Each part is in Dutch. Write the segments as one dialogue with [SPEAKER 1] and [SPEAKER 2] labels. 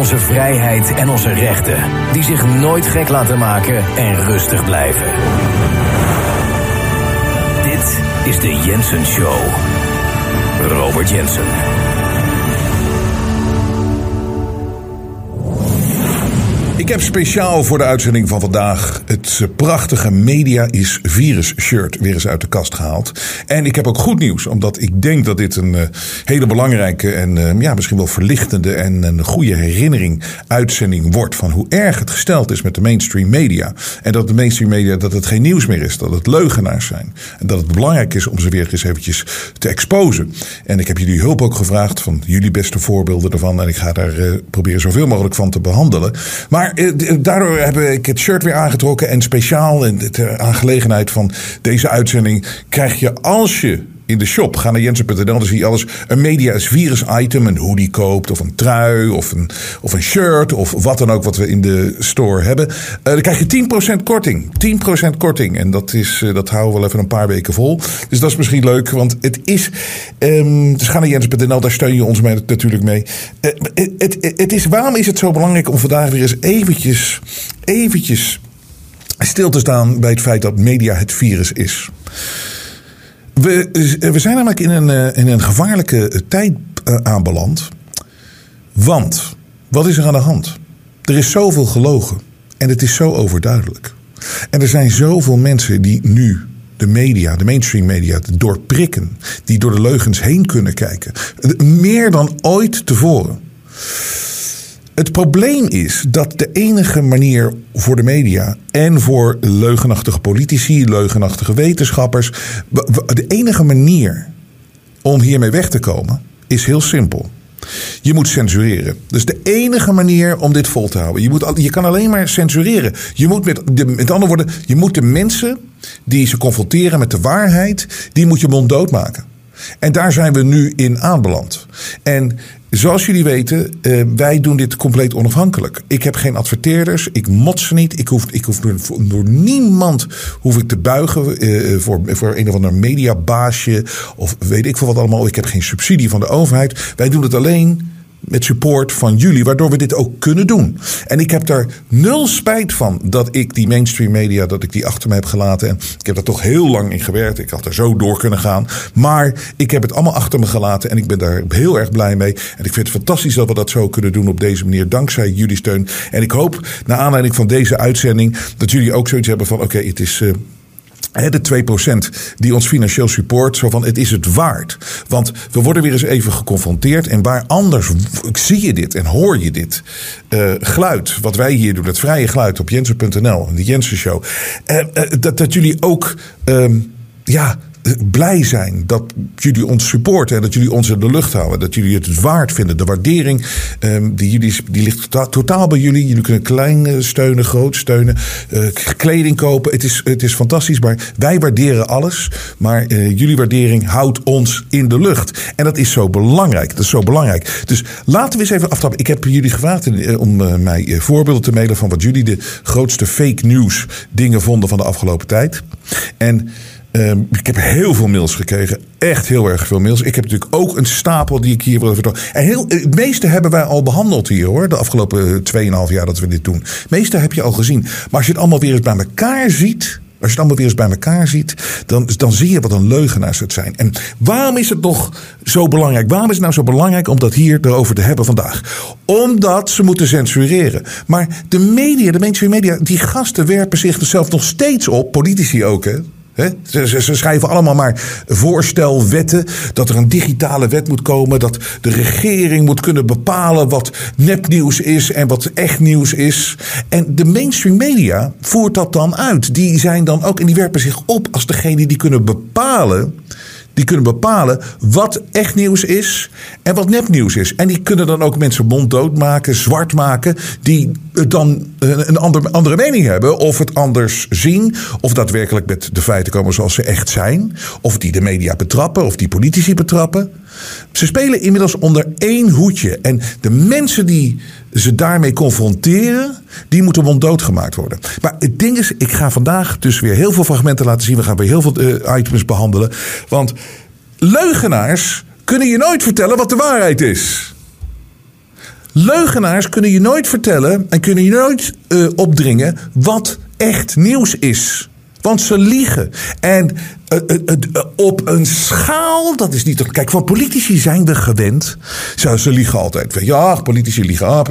[SPEAKER 1] Onze vrijheid en onze rechten, die zich nooit gek laten maken en rustig blijven. Dit is de Jensen Show. Robert Jensen.
[SPEAKER 2] Heb speciaal voor de uitzending van vandaag het prachtige Media is Virus shirt weer eens uit de kast gehaald. En ik heb ook goed nieuws, omdat ik denk dat dit een uh, hele belangrijke en uh, ja, misschien wel verlichtende en een goede herinnering uitzending wordt van hoe erg het gesteld is met de mainstream media. En dat de mainstream media dat het geen nieuws meer is, dat het leugenaars zijn. En dat het belangrijk is om ze weer eens eventjes te exposen. En ik heb jullie hulp ook gevraagd van jullie beste voorbeelden ervan. En ik ga daar proberen zoveel mogelijk van te behandelen. Maar daardoor heb ik het shirt weer aangetrokken. En speciaal in de aangelegenheid van deze uitzending krijg je als je in de shop. Ga naar jensen.nl, dan zie je alles. Een media is virus item, een hoodie koopt, of een trui, of een, of een shirt, of wat dan ook wat we in de store hebben. Uh, dan krijg je 10% korting. 10% korting. En dat, is, uh, dat houden we wel even een paar weken vol. Dus dat is misschien leuk, want het is. Um, dus ga naar jensen.nl, daar steun je ons mee, natuurlijk mee. Het, het, het is, waarom is het zo belangrijk om vandaag weer eens eventjes, eventjes stil te staan bij het feit dat media het virus is? We, we zijn namelijk in een, in een gevaarlijke tijd aanbeland. Want, wat is er aan de hand? Er is zoveel gelogen. En het is zo overduidelijk. En er zijn zoveel mensen die nu de media, de mainstream media, doorprikken. Die door de leugens heen kunnen kijken. Meer dan ooit tevoren. Het probleem is dat de enige manier voor de media en voor leugenachtige politici, leugenachtige wetenschappers, de enige manier om hiermee weg te komen is heel simpel. Je moet censureren. Dus de enige manier om dit vol te houden. Je, moet, je kan alleen maar censureren. Je moet met, de, andere woorden, je moet de mensen die ze confronteren met de waarheid, die moet je monddood maken. En daar zijn we nu in aanbeland. En Zoals jullie weten, uh, wij doen dit compleet onafhankelijk. Ik heb geen adverteerders, ik mot ze niet. Ik hoef, ik hoef door, niemand hoef ik te buigen uh, voor, voor een of ander mediabaasje. Of weet ik veel wat allemaal. Ik heb geen subsidie van de overheid. Wij doen het alleen met support van jullie, waardoor we dit ook kunnen doen. En ik heb daar nul spijt van dat ik die mainstream media, dat ik die achter me heb gelaten. En ik heb daar toch heel lang in gewerkt. Ik had er zo door kunnen gaan. Maar ik heb het allemaal achter me gelaten en ik ben daar heel erg blij mee. En ik vind het fantastisch dat we dat zo kunnen doen op deze manier, dankzij jullie steun. En ik hoop, naar aanleiding van deze uitzending, dat jullie ook zoiets hebben van: oké, het is. Uh, de 2% die ons financieel support, zo van het is het waard. Want we worden weer eens even geconfronteerd. En waar anders zie je dit en hoor je dit uh, geluid, wat wij hier doen, het vrije geluid op jensen.nl, de Jensen Show. Uh, uh, dat, dat jullie ook, um, ja, blij zijn dat jullie ons supporten en dat jullie ons in de lucht houden. Dat jullie het waard vinden. De waardering um, die, jullie, die ligt totaal, bij jullie. Jullie kunnen klein steunen, groot steunen, uh, kleding kopen. Het is, het is fantastisch, maar wij waarderen alles. Maar uh, jullie waardering houdt ons in de lucht. En dat is zo belangrijk. Dat is zo belangrijk. Dus laten we eens even aftrappen. Ik heb jullie gevraagd om mij voorbeelden te mailen van wat jullie de grootste fake news dingen vonden van de afgelopen tijd. En Um, ik heb heel veel mails gekregen. Echt heel erg veel mails. Ik heb natuurlijk ook een stapel die ik hier wil vertellen. En heel, het meeste hebben wij al behandeld hier hoor. De afgelopen 2,5 jaar dat we dit doen. Het meeste heb je al gezien. Maar als je het allemaal weer eens bij elkaar ziet. Als je het allemaal weer eens bij elkaar ziet, dan, dan zie je wat een leugenaars het zijn. En waarom is het nog zo belangrijk? Waarom is het nou zo belangrijk om dat hier erover te hebben vandaag? Omdat ze moeten censureren. Maar de media, de mainstream media, die gasten werpen zich er zelf nog steeds op, politici ook hè. Ze, ze, schrijven allemaal maar voorstelwetten. Dat er een digitale wet moet komen. Dat de regering moet kunnen bepalen wat nepnieuws is en wat echt nieuws is. En de mainstream media voert dat dan uit. Die zijn dan ook, en die werpen zich op als degene die kunnen bepalen die kunnen bepalen wat echt nieuws is en wat nepnieuws is. En die kunnen dan ook mensen monddood maken, zwart maken, die dan een andere, andere mening hebben. Of het anders zien, of daadwerkelijk met de feiten komen zoals ze echt zijn. Of die de media betrappen, of die politici betrappen. Ze spelen inmiddels onder één hoedje. En de mensen die ze daarmee confronteren, die moeten monddood gemaakt worden. Maar het ding is, ik ga vandaag dus weer heel veel fragmenten laten zien. We gaan weer heel veel uh, items behandelen. Want leugenaars kunnen je nooit vertellen wat de waarheid is. Leugenaars kunnen je nooit vertellen en kunnen je nooit uh, opdringen wat echt nieuws is. Want ze liegen. En uh, uh, op een schaal, dat is niet toch. Kijk, van politici zijn we gewend. Ze, ze liegen altijd. Ja, politici liegen. Ah,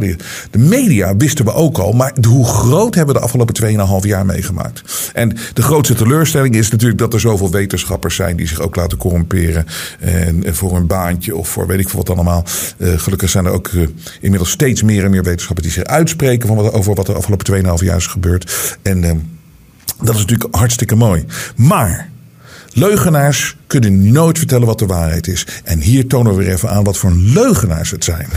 [SPEAKER 2] de media wisten we ook al. Maar hoe groot hebben we de afgelopen 2,5 jaar meegemaakt? En de grootste teleurstelling is natuurlijk dat er zoveel wetenschappers zijn die zich ook laten corrumperen. En, voor een baantje of voor weet ik veel wat allemaal. gelukkig zijn er ook inmiddels steeds meer en meer wetenschappers die zich uitspreken van wat, over wat er de afgelopen 2,5 jaar is gebeurd. En. Dat is natuurlijk hartstikke mooi. Maar leugenaars kunnen nooit vertellen wat de waarheid is. En hier tonen we weer even aan wat voor leugenaars het zijn.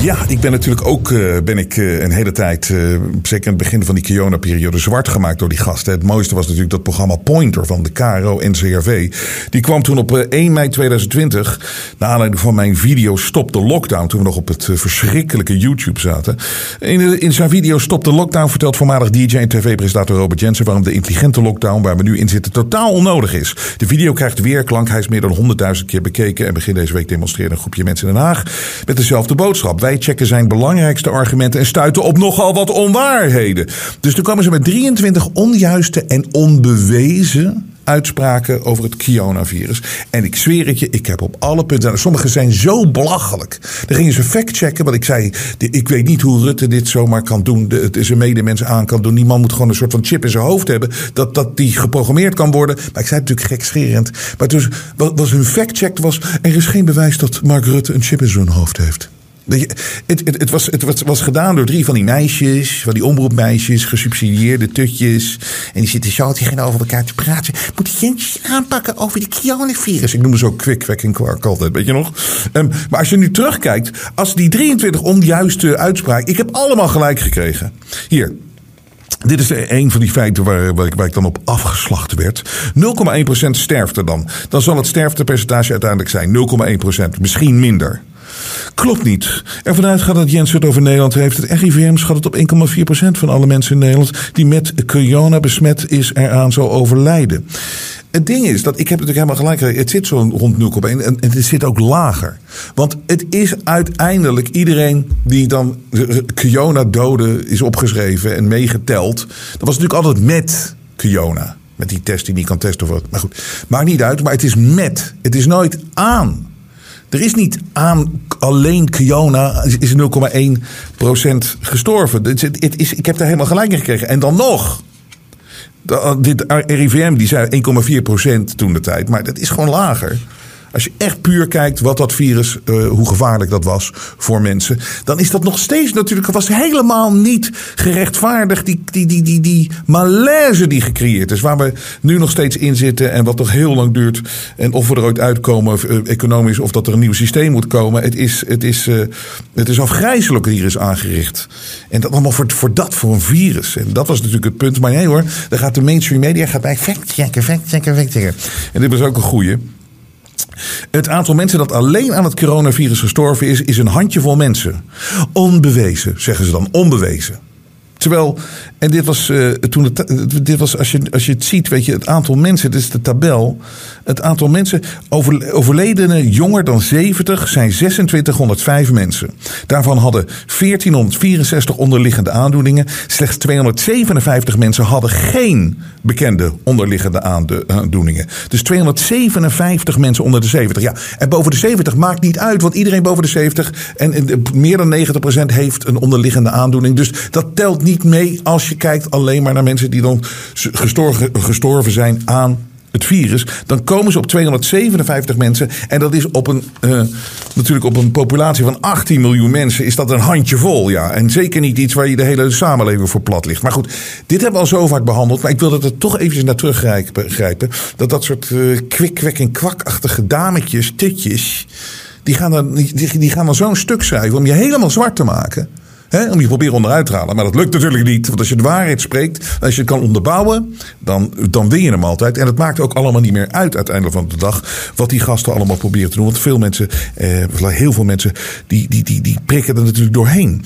[SPEAKER 2] Ja, ik ben natuurlijk ook uh, ben ik, uh, een hele tijd, uh, zeker in het begin van die Kiona-periode, zwart gemaakt door die gasten. Het mooiste was natuurlijk dat programma Pointer van de KRO NCRV. Die kwam toen op 1 mei 2020, naar aanleiding van mijn video Stop de Lockdown, toen we nog op het verschrikkelijke YouTube zaten. In, in, zijn video Stop de Lockdown vertelt voormalig DJ en tv-presentator Robert Jensen waarom de intelligente lockdown waar we nu in zitten totaal onnodig is. De video krijgt weerklank, hij is meer dan 100.000 keer bekeken en begin deze week demonstreerde een groepje mensen in Den Haag met dezelfde boodschap. Zijn belangrijkste argumenten en stuiten op nogal wat onwaarheden. Dus toen kwamen ze met 23 onjuiste en onbewezen uitspraken over het coronavirus. En ik zweer het je, ik heb op alle punten. Sommige zijn zo belachelijk. Dan gingen ze factchecken. Want ik zei, ik weet niet hoe Rutte dit zomaar kan doen. Het is een medemens aan kan doen. Die man moet gewoon een soort van chip in zijn hoofd hebben. Dat, dat die geprogrammeerd kan worden. Maar ik zei natuurlijk gekscherend. Maar dus, was hun factcheck was. Er is geen bewijs dat Mark Rutte een chip in zijn hoofd heeft. Het, het, het, was, het was gedaan door drie van die meisjes, van die omroepmeisjes, gesubsidieerde tutjes. En die zitten zo tegenover elkaar te praten. Moet je aanpakken over de coronavirus? Ik noem ze ook kwik, kwek en kwark altijd, weet je nog? Um, maar als je nu terugkijkt, als die 23 onjuiste uitspraken. Ik heb allemaal gelijk gekregen. Hier, dit is een van die feiten waar, waar, ik, waar ik dan op afgeslacht werd. 0,1% sterfte dan. Dan zal het sterftepercentage uiteindelijk zijn 0,1%. Misschien minder. Klopt niet. Ervan uitgaat dat Jens het over Nederland heeft. Het RIVM schat het op 1,4% van alle mensen in Nederland die met corona besmet is eraan zou overlijden. Het ding is dat ik heb natuurlijk helemaal gelijk. Het zit zo rond 0,1 en het zit ook lager. Want het is uiteindelijk iedereen die dan corona doden is opgeschreven en meegeteld. Dat was natuurlijk altijd met corona. Met die test die niet kan testen of wat. Maar goed, maakt niet uit. Maar het is met. Het is nooit aan. Er is niet aan alleen Kiona is 0,1% gestorven. Het is, ik heb daar helemaal gelijk in gekregen. En dan nog. Dit RIVM die zei 1,4% toen de tijd. Maar dat is gewoon lager. Als je echt puur kijkt wat dat virus, uh, hoe gevaarlijk dat was voor mensen, dan is dat nog steeds natuurlijk, was helemaal niet gerechtvaardigd. Die, die, die, die, die malaise die gecreëerd is, waar we nu nog steeds in zitten en wat nog heel lang duurt. En of we er ooit uitkomen, uh, economisch, of dat er een nieuw systeem moet komen. Het is, het is, uh, het is afgrijzelijk hier is aangericht. En dat allemaal voor, voor dat, voor een virus. En dat was natuurlijk het punt. Maar nee hoor, dan gaat de mainstream media gaat bij fact checken, fact checken, fact checken. En dit was ook een goeie. Het aantal mensen dat alleen aan het coronavirus gestorven is, is een handjevol mensen. Onbewezen, zeggen ze dan, onbewezen. Terwijl, en dit was, uh, toen dit was als, je, als je het ziet, weet je, het aantal mensen, dit is de tabel. Het aantal mensen, over, overledenen jonger dan 70 zijn 2605 mensen. Daarvan hadden 1464 onderliggende aandoeningen. Slechts 257 mensen hadden geen bekende onderliggende aandoeningen. Dus 257 mensen onder de 70. Ja, en boven de 70 maakt niet uit, want iedereen boven de 70 en, en meer dan 90% heeft een onderliggende aandoening. Dus dat telt niet mee als kijkt alleen maar naar mensen die dan gestorven, gestorven zijn aan het virus, dan komen ze op 257 mensen. En dat is op een, uh, natuurlijk op een populatie van 18 miljoen mensen, is dat een handjevol. Ja. En zeker niet iets waar je de hele samenleving voor plat ligt. Maar goed, dit hebben we al zo vaak behandeld. Maar ik wil dat er toch eventjes naar teruggrijpen. Dat dat soort uh, kwik, kwek en kwakachtige dametjes, tutjes. Die gaan dan, die gaan dan zo'n stuk schrijven om je helemaal zwart te maken om je proberen onderuit te halen. Maar dat lukt natuurlijk niet. Want als je de waarheid spreekt, als je het kan onderbouwen, dan, dan win je hem altijd. En het maakt ook allemaal niet meer uit uiteindelijk van de dag. Wat die gasten allemaal proberen te doen. Want veel mensen, eh, heel veel mensen, die, die, die, die prikken er natuurlijk doorheen.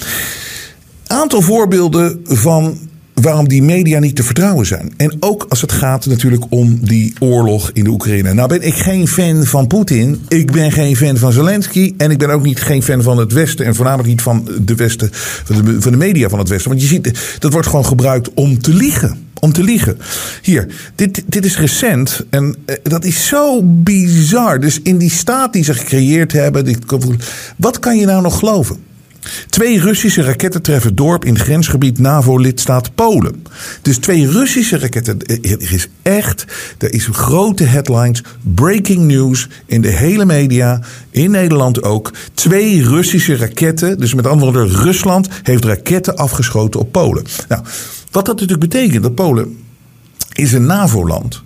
[SPEAKER 2] Aantal voorbeelden van waarom die media niet te vertrouwen zijn. En ook als het gaat natuurlijk om die oorlog in de Oekraïne. Nou ben ik geen fan van Poetin. Ik ben geen fan van Zelensky. En ik ben ook niet geen fan van het Westen. En voornamelijk niet van de Westen, van de, media van het Westen. Want je ziet, dat wordt gewoon gebruikt om te liegen om te liegen. Hier, dit, dit is recent en eh, dat is zo bizar. Dus in die staat die ze gecreëerd hebben, wat kan je nou nog geloven? Twee Russische raketten treffen dorp in grensgebied NAVO-lidstaat Polen. Dus twee Russische raketten. Er is echt, er is grote headlines, breaking news in de hele media, in Nederland ook. Twee Russische raketten, dus met andere woorden, Rusland heeft raketten afgeschoten op Polen. Nou, wat dat natuurlijk betekent, dat Polen is een NAVO-land.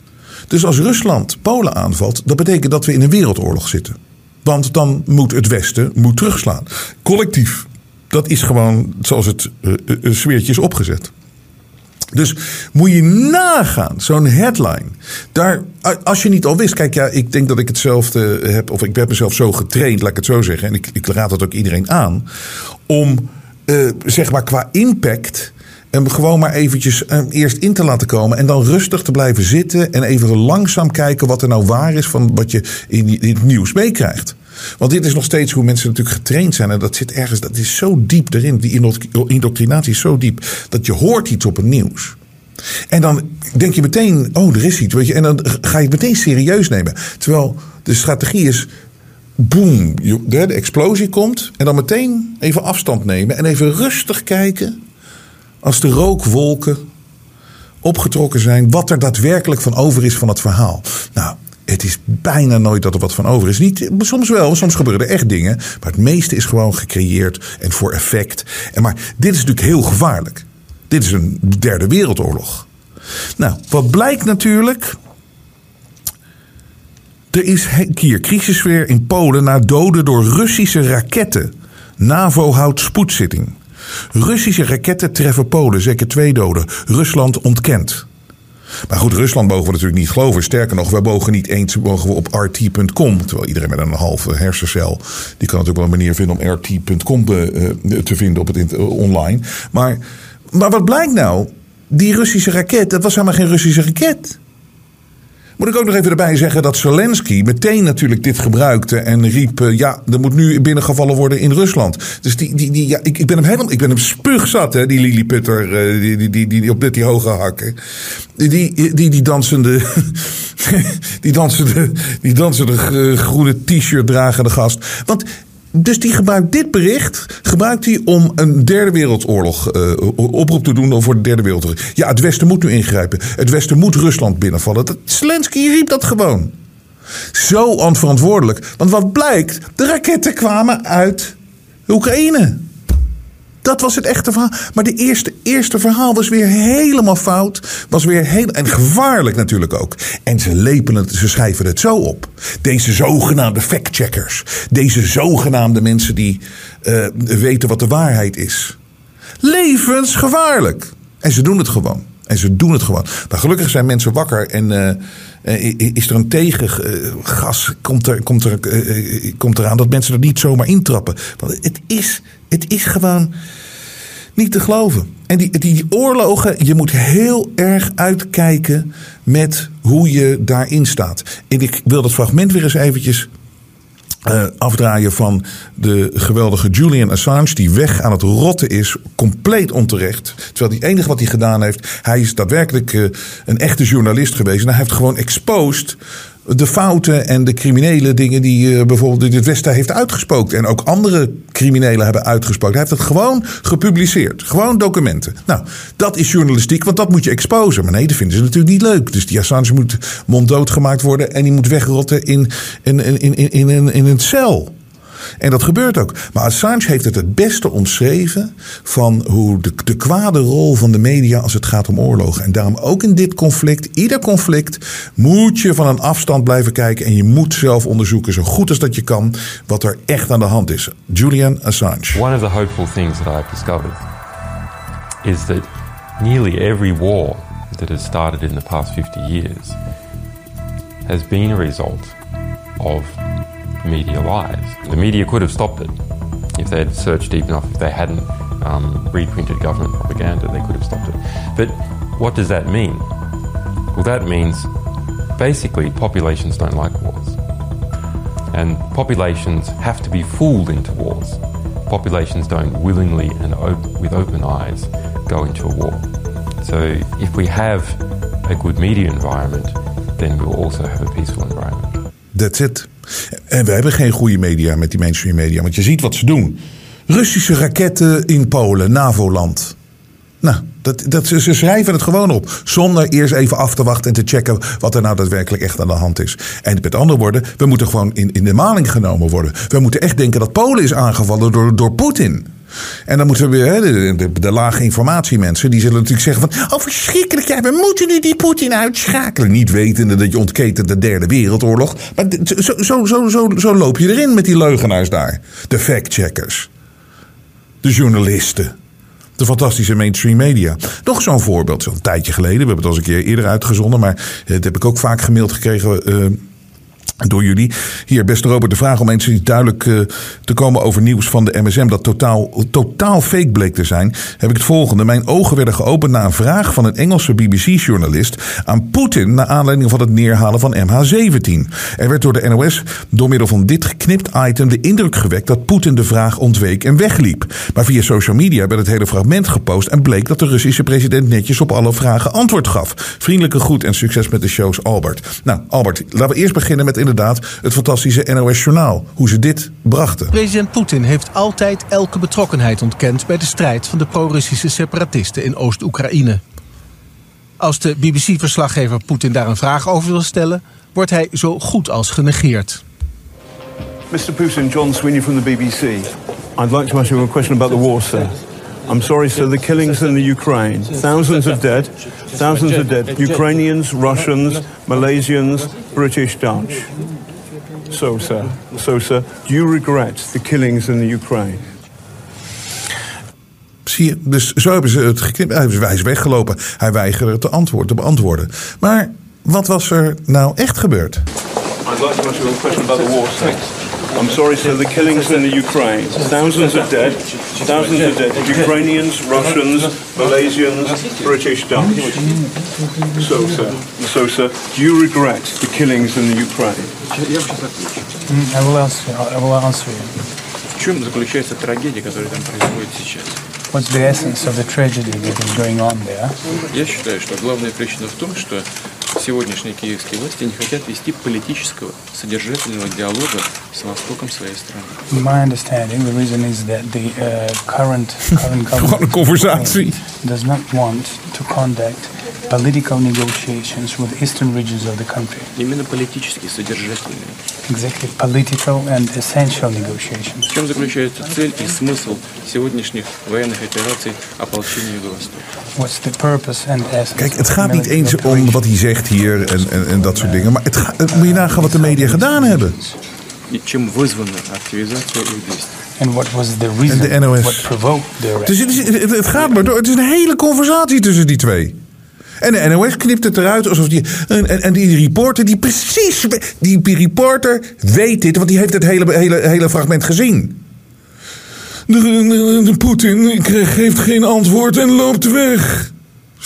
[SPEAKER 2] Dus als Rusland Polen aanvalt, dat betekent dat we in een wereldoorlog zitten. Want dan moet het Westen moet terugslaan. Collectief. Dat is gewoon zoals het uh, is opgezet. Dus moet je nagaan, zo'n headline. Daar, als je niet al wist, kijk, ja, ik denk dat ik hetzelfde heb, of ik heb mezelf zo getraind, laat ik het zo zeggen. En ik, ik raad het ook iedereen aan. Om, zeg maar, qua impact hem gewoon maar eventjes eerst in te laten komen. En dan rustig te blijven zitten. En even langzaam kijken wat er nou waar is van wat je in, in het nieuws meekrijgt. Want dit is nog steeds hoe mensen natuurlijk getraind zijn. En dat zit ergens, dat is zo diep erin. Die indoctrinatie is zo diep. Dat je hoort iets op het nieuws. En dan denk je meteen, oh, er is iets. Weet je, en dan ga je het meteen serieus nemen. Terwijl de strategie is, boem, de explosie komt. En dan meteen even afstand nemen. En even rustig kijken. Als de rookwolken opgetrokken zijn. Wat er daadwerkelijk van over is van het verhaal. Nou, het is bijna nooit dat er wat van over is. Niet, soms wel, soms gebeuren er echt dingen. Maar het meeste is gewoon gecreëerd en voor effect. En maar dit is natuurlijk heel gevaarlijk. Dit is een derde wereldoorlog. Nou, wat blijkt natuurlijk. Er is hier crisissfeer in Polen na doden door Russische raketten. NAVO houdt spoedzitting. Russische raketten treffen Polen, zeker twee doden. Rusland ontkent. Maar goed, Rusland mogen we natuurlijk niet geloven. Sterker nog, wij mogen niet eens mogen we op rt.com. Terwijl iedereen met een halve hersencel. die kan natuurlijk wel een manier vinden om rt.com eh, te vinden op het online. Maar, maar wat blijkt nou? Die Russische raket, dat was helemaal geen Russische raket. Moet ik ook nog even erbij zeggen dat Zelensky meteen natuurlijk dit gebruikte en riep: uh, ja, er moet nu binnengevallen worden in Rusland. Dus die, die, die, ja, ik, ik ben hem helemaal, ik ben hem spuugzat, hè, die Lilliputter, uh, die, die, die, die, op dit die hoge hakken. Die, die, die, die dansende, die dansende, die dansende uh, groene t-shirt dragende gast. Want dus die gebruikt dit bericht gebruikt hij om een derde wereldoorlog uh, oproep te doen voor de derde wereldoorlog. Ja, het Westen moet nu ingrijpen. Het Westen moet Rusland binnenvallen. Zelensky riep dat gewoon. Zo onverantwoordelijk. Want wat blijkt? De raketten kwamen uit Oekraïne. Dat was het echte verhaal. Maar de eerste, eerste verhaal was weer helemaal fout. Was weer heel. En gevaarlijk natuurlijk ook. En ze lepen het, ze schrijven het zo op. Deze zogenaamde factcheckers. Deze zogenaamde mensen die uh, weten wat de waarheid is. Levensgevaarlijk. En ze doen het gewoon. En ze doen het gewoon. Maar gelukkig zijn mensen wakker en uh, is er een tegengas, komt, er, komt, er, komt eraan dat mensen er niet zomaar intrappen. Want het is, het is gewoon niet te geloven. En die, die oorlogen, je moet heel erg uitkijken met hoe je daarin staat. En ik wil dat fragment weer eens eventjes uh, afdraaien van de geweldige Julian Assange, die weg aan het rotten is, compleet onterecht. Terwijl die enige wat hij gedaan heeft, hij is daadwerkelijk uh, een echte journalist geweest. En hij heeft gewoon exposed de fouten en de criminele dingen die uh, bijvoorbeeld het Westen heeft uitgespookt. En ook andere criminelen hebben uitgespookt. Hij heeft het gewoon gepubliceerd. Gewoon documenten. Nou, dat is journalistiek, want dat moet je exposen. Maar nee, dat vinden ze natuurlijk niet leuk. Dus die Assange moet monddood gemaakt worden en die moet wegrotten in, in, in, in, in, in een cel. En dat gebeurt ook. Maar Assange heeft het het beste omschreven van hoe de, de kwade rol van de media als het gaat om oorlogen. En daarom ook in dit conflict, ieder conflict, moet je van een afstand blijven kijken. En je moet zelf onderzoeken, zo goed als dat je kan, wat er echt aan de hand is. Julian Assange.
[SPEAKER 3] One of the hopeful things that I've discovered is that nearly every war that has started in the past 50 years has been a result of media lies. The media could have stopped it if they had searched deep enough, if they hadn't um, reprinted government propaganda, they could have stopped it. But what does that mean? Well, that means basically populations don't like wars. And populations have to be fooled into wars. Populations don't willingly and op- with open eyes go into a war. So if we have a good media environment, then we'll also have a peaceful environment.
[SPEAKER 2] That's it. En we hebben geen goede media met die mainstream media. Want je ziet wat ze doen. Russische raketten in Polen, NAVO-land. Nou, dat, dat, ze schrijven het gewoon op. Zonder eerst even af te wachten en te checken wat er nou daadwerkelijk echt aan de hand is. En met andere woorden, we moeten gewoon in, in de maling genomen worden. We moeten echt denken dat Polen is aangevallen door, door Poetin. En dan moeten we weer, de, de, de, lage die zullen natuurlijk zeggen van, oh verschrikkelijk, ja, we moeten nu die Poetin uitschakelen. Niet wetende dat je ontketent de derde wereldoorlog. Maar zo, zo, zo, zo, zo loop je erin met die leugenaars daar. De factcheckers. De journalisten. De fantastische mainstream media. Nog zo'n voorbeeld, zo'n tijdje geleden. We hebben het al eens een keer eerder uitgezonden, maar dat heb ik ook vaak gemaild gekregen. Uh, door jullie. Hier, beste Robert, de vraag om eens duidelijk uh, te komen over nieuws van de MSM dat totaal, totaal fake bleek te zijn, heb ik het volgende. Mijn ogen werden geopend na een vraag van een Engelse BBC-journalist aan Poetin naar aanleiding van het neerhalen van MH17. Er werd door de NOS door middel van dit geknipt item de indruk gewekt dat Poetin de vraag ontweek en wegliep. Maar via social media werd het hele fragment gepost en bleek dat de Russische president netjes op alle vragen antwoord gaf. Vriendelijke groet en succes met de shows, Albert. Nou, Albert, laten we eerst beginnen met inderdaad het fantastische NOS Journaal. Hoe ze dit brachten.
[SPEAKER 4] President Poetin heeft altijd elke betrokkenheid ontkend bij de strijd van de pro-Russische separatisten in Oost-Oekraïne. Als de BBC-verslaggever Poetin daar een vraag over wil stellen, wordt hij zo goed als genegeerd.
[SPEAKER 5] Mr. Putin, John Sweeney from the BBC. I'd like to ask you a question about the war, sir. I'm sorry, sir, the killings in the Ukraine. Thousands of dead. Thousands of dead. Ukrainians, Russians, Malaysians, British, Dutch. So, sir, so, sir, do you regret the killings in the Ukraine?
[SPEAKER 2] Zie je, dus zo hebben ze het geknipt. Hij is weggelopen. Hij weigerde te, antwoord, te beantwoorden. Maar wat was er nou echt gebeurd?
[SPEAKER 5] I'd like to ask you a question about the war. I'm sorry, sir, the killings in the Ukraine. Thousands of dead. Thousands of dead. Ukrainians, Russians, Malaysians, British, Dutch. So, sir, so, sir, do you regret the killings in the Ukraine?
[SPEAKER 6] I will answer, I will answer you.
[SPEAKER 7] В чем заключается трагедия, которая там происходит сейчас?
[SPEAKER 6] What's the essence of the tragedy that is going on there?
[SPEAKER 7] Я считаю, что главная причина в том, что сегодняшние киевские власти не хотят вести политического, содержательного диалога с Востоком своей страны.
[SPEAKER 6] My understanding, the reason is that the uh, current current
[SPEAKER 2] conversatie.
[SPEAKER 6] does not want to conduct political negotiations with eastern regions of the country.
[SPEAKER 7] Именно политические, содержательные.
[SPEAKER 6] Exactly, political and essential negotiations.
[SPEAKER 7] В чем заключается цель и смысл сегодняшних военных операций ополчения Юго-Востока?
[SPEAKER 6] What's the purpose and essence?
[SPEAKER 2] Kijk, het gaat niet eens om wat hij zegt hier en, en, en dat soort dingen. Maar het, moet je nagaan wat de media gedaan hebben.
[SPEAKER 6] En wat was de reason?
[SPEAKER 2] De NOS.
[SPEAKER 6] What
[SPEAKER 2] dus het, het, gaat maar door. Het is een hele conversatie tussen die twee. En de NOS knipt het eruit alsof die. En, en, die reporter, die precies. Die reporter weet dit, want die heeft het hele, hele, hele fragment gezien. De, Poetin geeft geen antwoord en loopt weg.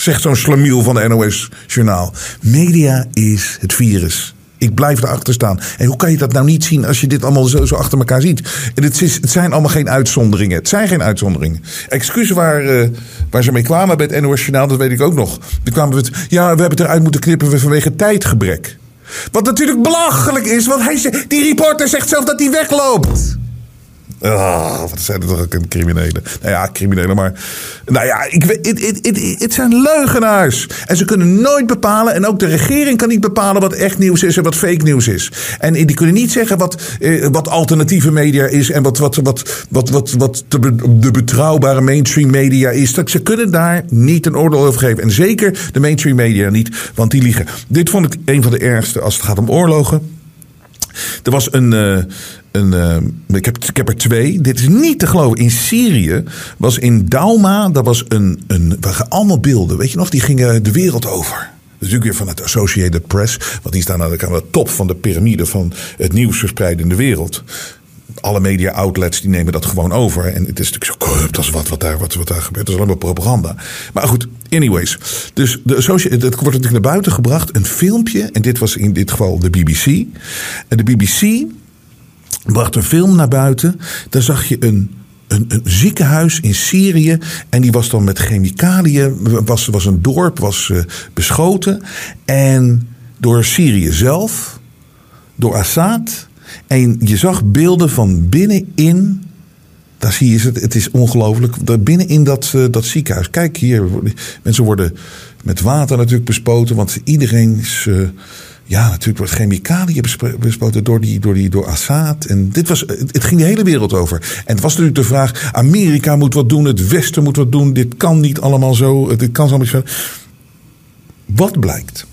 [SPEAKER 2] Zegt zo'n slamiel van de NOS-journaal. Media is het virus. Ik blijf erachter staan. En hoe kan je dat nou niet zien als je dit allemaal zo, zo achter elkaar ziet? En het, is, het zijn allemaal geen uitzonderingen. Het zijn geen uitzonderingen. Excuses waar, eh, waar ze mee kwamen bij het NOS-journaal, dat weet ik ook nog. Die kwamen met, ja, we hebben het eruit moeten knippen vanwege tijdgebrek. Wat natuurlijk belachelijk is, want hij, die reporter zegt zelf dat hij wegloopt. Ah, wat zijn er toch ook een criminelen? Nou ja, criminelen, maar. Nou ja, ik het, zijn leugenaars. En ze kunnen nooit bepalen. En ook de regering kan niet bepalen wat echt nieuws is en wat fake nieuws is. En die kunnen niet zeggen wat, eh, wat alternatieve media is. En wat, wat, wat, wat, wat, wat de betrouwbare mainstream media is. Dat, ze kunnen daar niet een oordeel over geven. En zeker de mainstream media niet, want die liegen. Dit vond ik een van de ergste als het gaat om oorlogen. Er was een. eh, eh, ik, heb, ik heb er twee. Dit is niet te geloven. In Syrië was in Dauma. Dat was een. een waren allemaal beelden. Weet je nog? Die gingen de wereld over. Dat natuurlijk weer van het Associated Press. Want die staan aan de, aan de top van de piramide van het nieuws verspreiden in de wereld. alle media outlets die nemen dat gewoon over. En het is natuurlijk zo corrupt als wat, wat, daar, wat, wat daar gebeurt. Dat is allemaal propaganda. Maar goed, anyways. Dus de associ- het wordt natuurlijk naar buiten gebracht. Een filmpje. En dit was in dit geval de BBC. En de BBC bracht een film naar buiten. Daar zag je een, een, een ziekenhuis in Syrië. En die was dan met chemicaliën. Was, was een dorp, was eh, beschoten. En door Syrië zelf. Door Assad. En je zag beelden van binnenin. Daar zie je het, het is ongelooflijk. Binnenin dat, eh, dat ziekenhuis. Kijk hier, mensen worden met water natuurlijk bespoten. Want iedereen is. eh, ja, natuurlijk wordt chemicaliën bespoten door, die, door, die, door Assad. En dit was, het het ging de hele wereld over. En het was natuurlijk de vraag: Amerika moet wat doen, het Westen moet wat doen. Dit kan niet allemaal zo. Dit kan zo niet. Wat blijkt?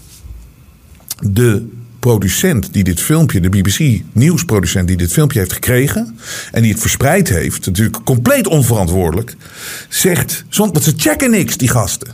[SPEAKER 2] de producent die dit filmpje, de BBC nieuwsproducent die dit filmpje heeft gekregen en die het verspreid heeft, natuurlijk compleet onverantwoordelijk, zegt, want ze checken niks die gasten.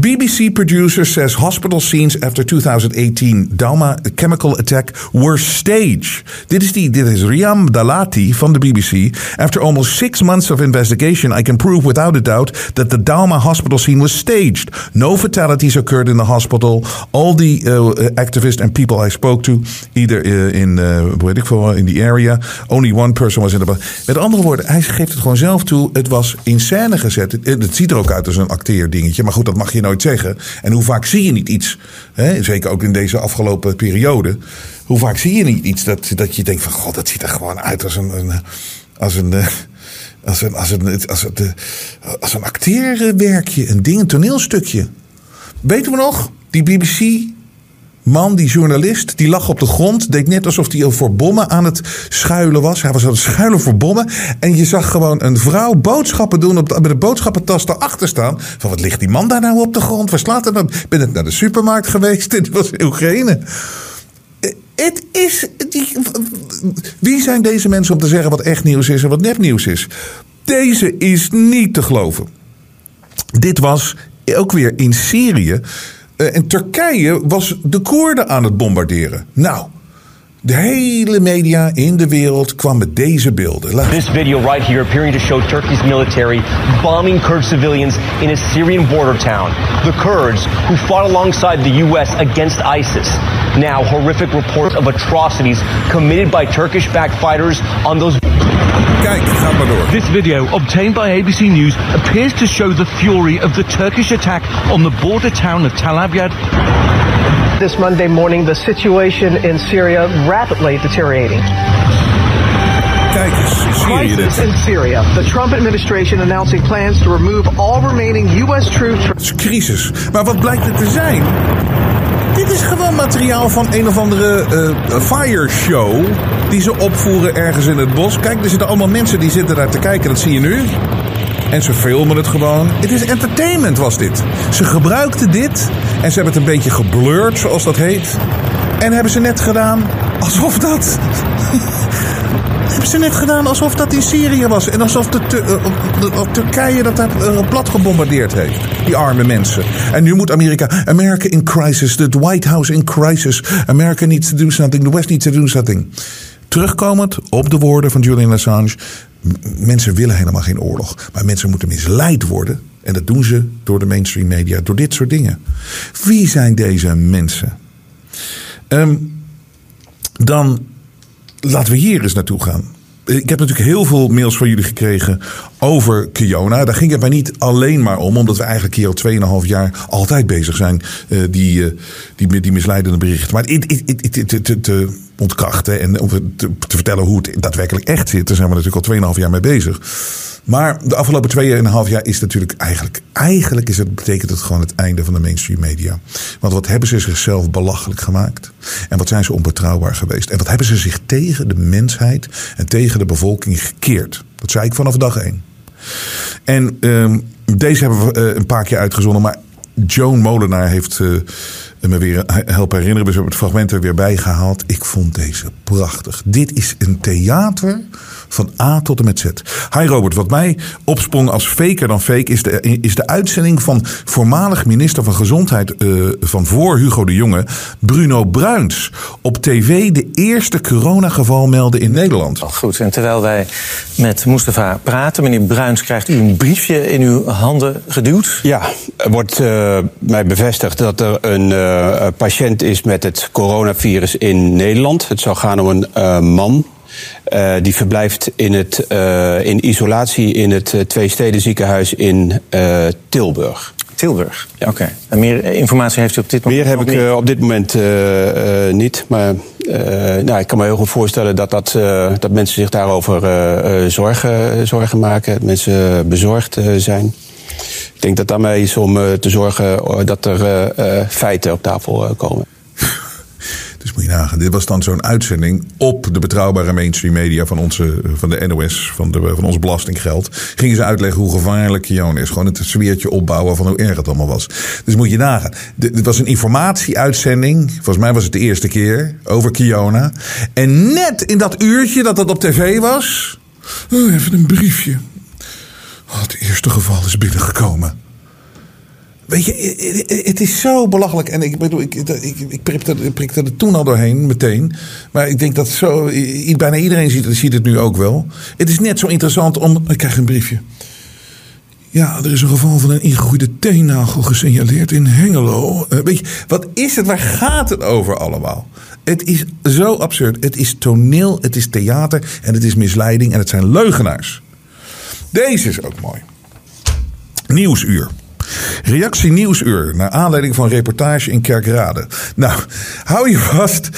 [SPEAKER 2] BBC producer says hospital scenes after 2018 Dauma chemical attack were staged. Dit is, die, dit is Riam Dalati van de BBC. After almost six months of investigation, I can prove without a doubt that the Dauma hospital scene was staged. No fatalities occurred in the hospital. All the uh, activists and people I spoke to, either uh, in, uh, weet in the area, only one person was in the. Met andere woorden, hij geeft het gewoon zelf toe. Het was in scène gezet. Het, ziet er ook uit als een acteerdingetje, maar goed, dat mag je nooit zeggen. En hoe vaak zie je niet iets? Hè? Zeker ook in deze afgelopen periode. Hoe vaak zie je niet iets dat, dat je denkt van... God, dat ziet er gewoon uit als een... een als een eh, als een, als een, als een, eh, als een acteerwerkje, een ding, een toneelstukje. Weten we nog? Die BBC man, die journalist, die lag op de grond. Deed net alsof hij voor bommen aan het schuilen was. Hij was aan het schuilen voor bommen. En je zag gewoon een vrouw boodschappen doen. Op de, met de boodschappentas erachter staan. Van wat ligt die man daar nou op de grond? Waar slaat hij nou? Ik ben net naar de supermarkt geweest. Die was Oekraïne. Eh, Het is. Die, wie zijn deze mensen om te zeggen wat echt nieuws is en wat nepnieuws is? Deze is niet te geloven. Dit was ook weer in Syrië. Eh, En Turkije was de Koerden aan het bombarderen. Nou, de hele media in de wereld kwam met deze beelden. Laat-
[SPEAKER 8] This video right here appearing to show Turkey's military bombing Kurd civilians in a Syrian border town. The Kurds, who fought alongside the U.S. against ISIS. Now, horrific reports of atrocities committed by Turkish backed fighters on those.
[SPEAKER 2] Kijk, ga maar door.
[SPEAKER 9] This video, obtained by ABC News, appears to show the fury of the Turkish attack on the border town of Tal Abyad.
[SPEAKER 10] This Monday morning, the situation in Syria rapidly deteriorating. Crisis in Syria. The Trump administration announcing plans to remove all remaining U.S. troops.
[SPEAKER 2] Het is crisis. Maar wat blijkt het te zijn? Dit is gewoon materiaal van een of andere eh fire show. Die ze opvoeren ergens in het bos. Kijk, er zitten allemaal mensen die zitten daar te kijken. Dat zie je nu. En ze filmen het gewoon. Het is entertainment was dit. Ze gebruikten dit. En ze hebben het een beetje geblurred, zoals dat heet. En hebben ze net gedaan alsof dat... hebben ze net gedaan alsof dat in Syrië was. En alsof de, eh, Turkije dat daar eh, plat gebombardeerd heeft. Die arme mensen. En nu moet Amerika. America in crisis. The White House in crisis. America needs to do something. The West needs to do something. Terugkomend op de woorden van Julian Assange. Mensen willen helemaal geen oorlog. Maar mensen moeten misleid worden. En dat doen ze door de mainstream media. Door dit soort dingen. Wie zijn deze mensen? Ehm, dan laten we hier eens naartoe gaan. Ik heb natuurlijk heel veel mails van jullie gekregen over Kiona. Daar ging het mij niet alleen maar om, omdat we eigenlijk hier al 2,5 jaar altijd bezig zijn. eh, die, eh, die, die misleidende berichten. Maar het, ontkrachten en om te, te vertellen hoe het daadwerkelijk echt zit. Daar zijn we natuurlijk al 2,5 jaar mee bezig. Maar de afgelopen 2,5 jaar is natuurlijk eigenlijk, eigenlijk is het, betekent het gewoon het einde van de mainstream media. Want wat hebben ze zichzelf belachelijk gemaakt? En wat zijn ze onbetrouwbaar geweest? En wat hebben ze zich tegen de mensheid en tegen de bevolking gekeerd? Dat zei ik vanaf dag één. En ehm, deze hebben we eh, een paar keer uitgezonden, maar Joan Molenaar heeft eh, me weer helpen herinneren. We hebben het fragment er weer bij gehaald. Ik vond deze prachtig. Dit is een theater van A tot en met Z. Hi Robert, wat mij opsprong als faker dan fake is de, is de uitzending van voormalig minister van Gezondheid uh, van voor Hugo de Jonge, Bruno Bruins. Op tv de eerste coronageval melden in Nederland.
[SPEAKER 11] Goed, en terwijl wij met Mustafa praten, meneer Bruins, krijgt u een briefje in uw handen geduwd?
[SPEAKER 12] Ja, er wordt uh, mij bevestigd dat er een uh, patiënt is met het coronavirus in Nederland. Het zou gaan om een man uh, die verblijft in, het, uh, in isolatie in het uh, Twee ziekenhuis in Tilburg.
[SPEAKER 11] Tilburg, ja. oké. Okay. En meer informatie heeft u op dit moment?
[SPEAKER 12] Meer heb ik op dit moment niet. Maar nou, ik kan me heel goed voorstellen dat, dat, dat mensen zich daarover zorgen, zorgen maken. Dat mensen bezorgd zijn. Ik denk dat daarmee is om te zorgen dat er feiten op tafel komen.
[SPEAKER 2] Moet je nagaan. Dit was dan zo'n uitzending op de betrouwbare mainstream media van, onze, van de NOS, van, de, van ons belastinggeld. Gingen ze uitleggen hoe gevaarlijk Kiona is. Gewoon het sfeertje opbouwen van hoe erg het allemaal was. Dus moet je nagaan. Dit was een informatieuitzending. Volgens mij was het de eerste keer over Kiona. En net in dat uurtje dat dat op tv was. Oh, even een briefje. Oh, het eerste geval is binnengekomen. Weet je, het is zo belachelijk. En ik bedoel, ik, ik, ik prikte, ik er toen al doorheen, meteen. Maar ik denk dat zo, bijna iedereen ziet, ziet het nu ook wel. Het is net zo interessant om. Ik krijg een briefje. Ja, er is een geval van een ingegroeide teennagel gesignaleerd in Hengelo. Uh, weet je, wat is het? Waar gaat het over allemaal? Het is zo absurd. Het is toneel, het is theater en het is misleiding en het zijn leugenaars. Deze is ook mooi. Nieuwsuur. Reactie Nieuwsuur, naar aanleiding van reportage in Kerkrade. Nou, hou je vast.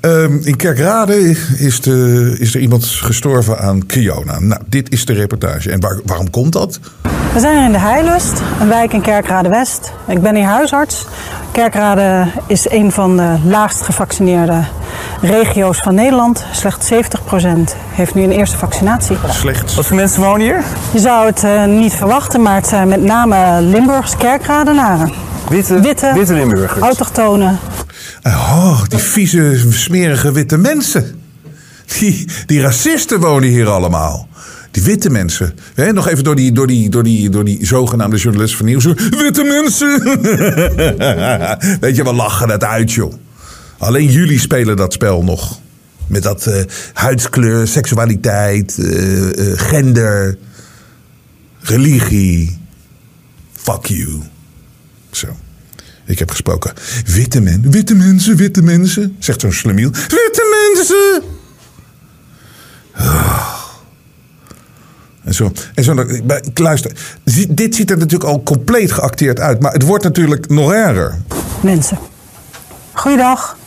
[SPEAKER 2] Um, in Kerkrade is, de, is er iemand gestorven aan Kiona. Nou, dit is de reportage. En waar, waarom komt dat?
[SPEAKER 13] We zijn in de Heilust, een wijk in Kerkrade-West. Ik ben hier huisarts. Kerkrade is een van de laagst gevaccineerde regio's van Nederland. Slechts 70% heeft nu een eerste vaccinatie.
[SPEAKER 2] Slechts.
[SPEAKER 11] Wat voor mensen wonen hier?
[SPEAKER 13] Je zou het uh, niet verwachten, maar het zijn met name Limburgs kerkradenaren.
[SPEAKER 11] Witte, witte, witte Limburgers.
[SPEAKER 13] Autochtonen.
[SPEAKER 2] Oh, die vieze, smerige witte mensen. Die, die racisten wonen hier allemaal. Die witte mensen. Hè, nog even door die, door, die, door, die, door die zogenaamde journalist van Nieuws. Witte mensen! Weet je, we lachen het uit, joh. Alleen jullie spelen dat spel nog. Met dat uh, huidskleur, seksualiteit, uh, uh, gender, religie. Fuck you. Zo. Ik heb gesproken. Witte men, witte mensen, witte mensen. Zegt zo'n slemiel. Witte mensen! Oh. En zo. En zo luister, dit ziet er natuurlijk al compleet geacteerd uit. Maar het wordt natuurlijk nog erger.
[SPEAKER 13] Mensen. Goeiedag.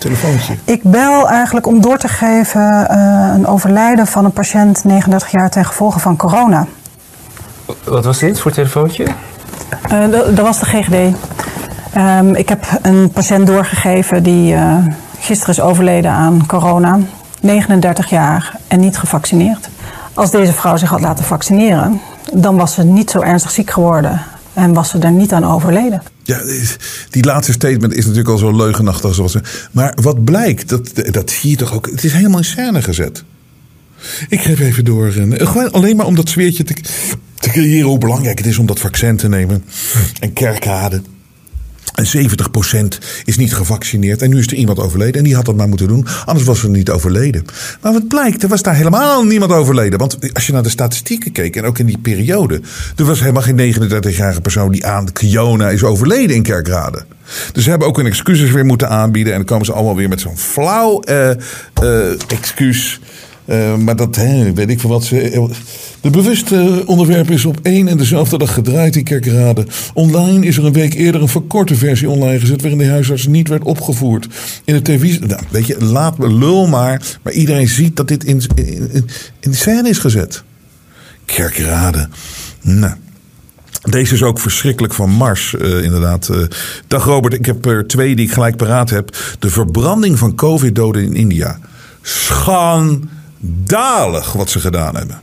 [SPEAKER 2] Telefoontje.
[SPEAKER 13] Ik bel eigenlijk om door te geven uh, een overlijden van een patiënt 39 jaar ten gevolge van corona.
[SPEAKER 11] Wat was dit voor telefoontje?
[SPEAKER 13] Uh, dat was de GGD. Um, ik heb een patiënt doorgegeven die uh, gisteren is overleden aan corona. 39 jaar en niet gevaccineerd. Als deze vrouw zich had laten vaccineren, dan was ze niet zo ernstig ziek geworden en was ze er niet aan overleden.
[SPEAKER 2] Ja, die laatste statement is natuurlijk al zo leugenachtig. Zoals, maar wat blijkt, dat, dat zie je toch ook. Het is helemaal in scène gezet. Ik geef even door. Gewoon alleen maar om dat sfeertje te, te creëren hoe belangrijk het is om dat vaccin te nemen. En kerkraden. En 70% is niet gevaccineerd. En nu is er iemand overleden. En die had dat maar moeten doen. Anders was ze niet overleden. Maar wat blijkt, er was daar helemaal niemand overleden. Want als je naar de statistieken keek. En ook in die periode. Er was helemaal geen 39-jarige persoon die aan Kiona is overleden in Kerkrade. Dus ze hebben ook een excuses weer moeten aanbieden. En dan komen ze allemaal weer met zo'n flauw uh, uh, excuus. Uh, maar dat, hè, weet ik van wat ze. De bewuste onderwerp is op één en dezelfde dag gedraaid in Kerkrade. Online is er een week eerder een verkorte versie online gezet... waarin de huisarts niet werd opgevoerd. In de televisie... Nou, weet je, laat me lul maar. Maar iedereen ziet dat dit in, in, in scène is gezet. Kerkrade. Nou... Deze is ook verschrikkelijk van Mars, inderdaad. Dag Robert, ik heb er twee die ik gelijk paraat heb. De verbranding van covid-doden in India. Schandalig wat ze gedaan hebben.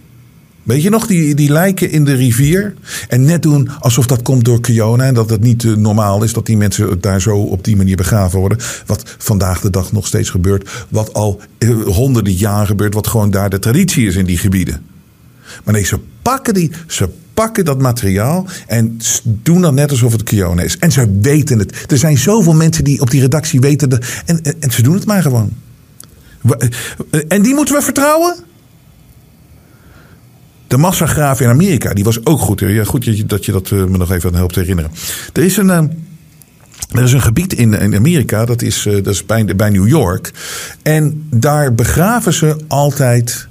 [SPEAKER 2] Weet je nog, die, die lijken in de rivier. En net doen alsof dat komt door Kiona. En dat het niet eh, normaal is dat die mensen daar zo op die manier begraven worden. Wat vandaag de dag nog steeds gebeurt. Wat al eh, honderden jaar gebeurt. Wat gewoon daar de traditie is in die gebieden. Maar nee, ze pakken, die, ze pakken dat materiaal en doen dan net alsof het Kiona is. En ze weten het. Er zijn zoveel mensen die op die redactie weten. Dat, en, en, en ze doen het maar gewoon. Eh, En die moeten we vertrouwen? De massagraaf in Amerika, die was ook goed. Goed dat je dat, eh, me nog even helpt herinneren. Er is een, eh, er is een gebied in, in Amerika, dat is, dat is bij, bij New York. En daar begraven ze altijd.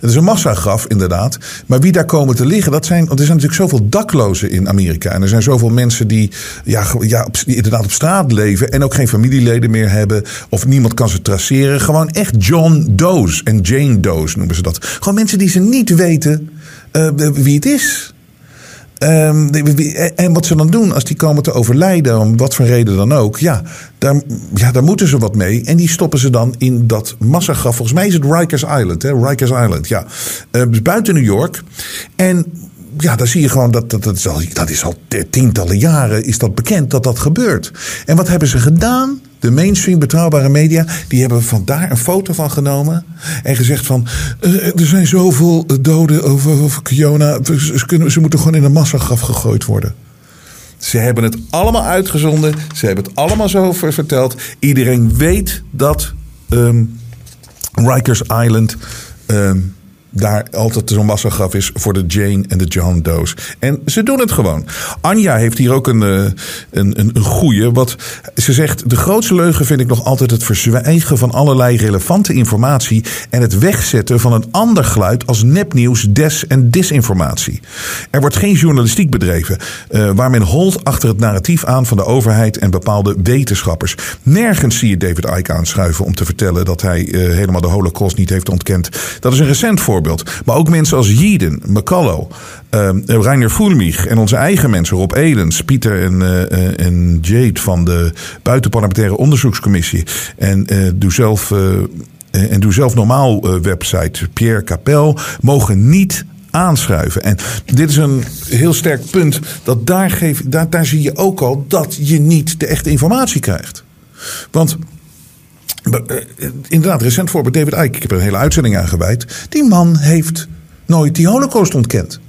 [SPEAKER 2] Het is een massagraf, inderdaad. Maar wie daar komen te liggen, dat zijn. Want er zijn natuurlijk zoveel daklozen in Amerika. En er zijn zoveel mensen die, ja, ja, op, die inderdaad op straat leven. En ook geen familieleden meer hebben. Of niemand kan ze traceren. Gewoon echt John Doe's en Jane Doe's noemen ze dat. Gewoon mensen die ze niet weten eh, wie het is. Ehm, wie- en wat ze dan doen als die komen te overlijden, om wat voor reden dan ook, ja daar, ja, daar moeten ze wat mee. En die stoppen ze dan in dat massagraf. Volgens mij is het Rikers Island. Hè? Rikers Island, ja. Eh, dus buiten New York. En ja, dan zie je gewoon dat dat, dat, is al, dat is al tientallen jaren is dat bekend dat dat gebeurt. En wat hebben ze gedaan? De mainstream betrouwbare media, die hebben van daar een foto van genomen. En gezegd van, eh, er zijn zoveel doden over, Kiona. Ze, ze ze moeten gewoon in een massagraf gegooid worden. Ze hebben het allemaal uitgezonden. Ze hebben het allemaal zo ver- verteld. Iedereen weet dat ehm Rikers Island ehm, daar altijd zo'n massagraf is voor de Jane en de John Doe's. En ze doen het gewoon. Anja heeft hier ook een, eh, een, een, een goeie. Wat ze zegt, de grootste leugen vind ik nog altijd het verzwijgen van allerlei relevante informatie en het wegzetten van een ander geluid als nepnieuws, des- en disinformatie. Er wordt geen journalistiek bedreven eh, waar men holt achter het narratief aan van de overheid en bepaalde wetenschappers. Nergens zie je David Icke aanschuiven om te vertellen dat hij eh, helemaal de holocaust niet heeft ontkend. Dat is een recent voorbeeld. Maar ook mensen als Jeden, McCullough, eh, Reiner Fulmich en onze eigen mensen, Rob Elens, Pieter en, eh, en Jade van de Buitenparlementaire Onderzoekscommissie. En eh doe zelf. eh, en doe zelf normaal website Pierre Capel mogen niet aanschuiven. En dit is een heel sterk punt. Dat daar, geef, daar, daar zie je ook al dat je niet de echte informatie krijgt. Want inderdaad, recent voorbeeld David Icke. Ik heb er een hele uitzending aan gewijd. Die man heeft nooit die holocaust ontkend.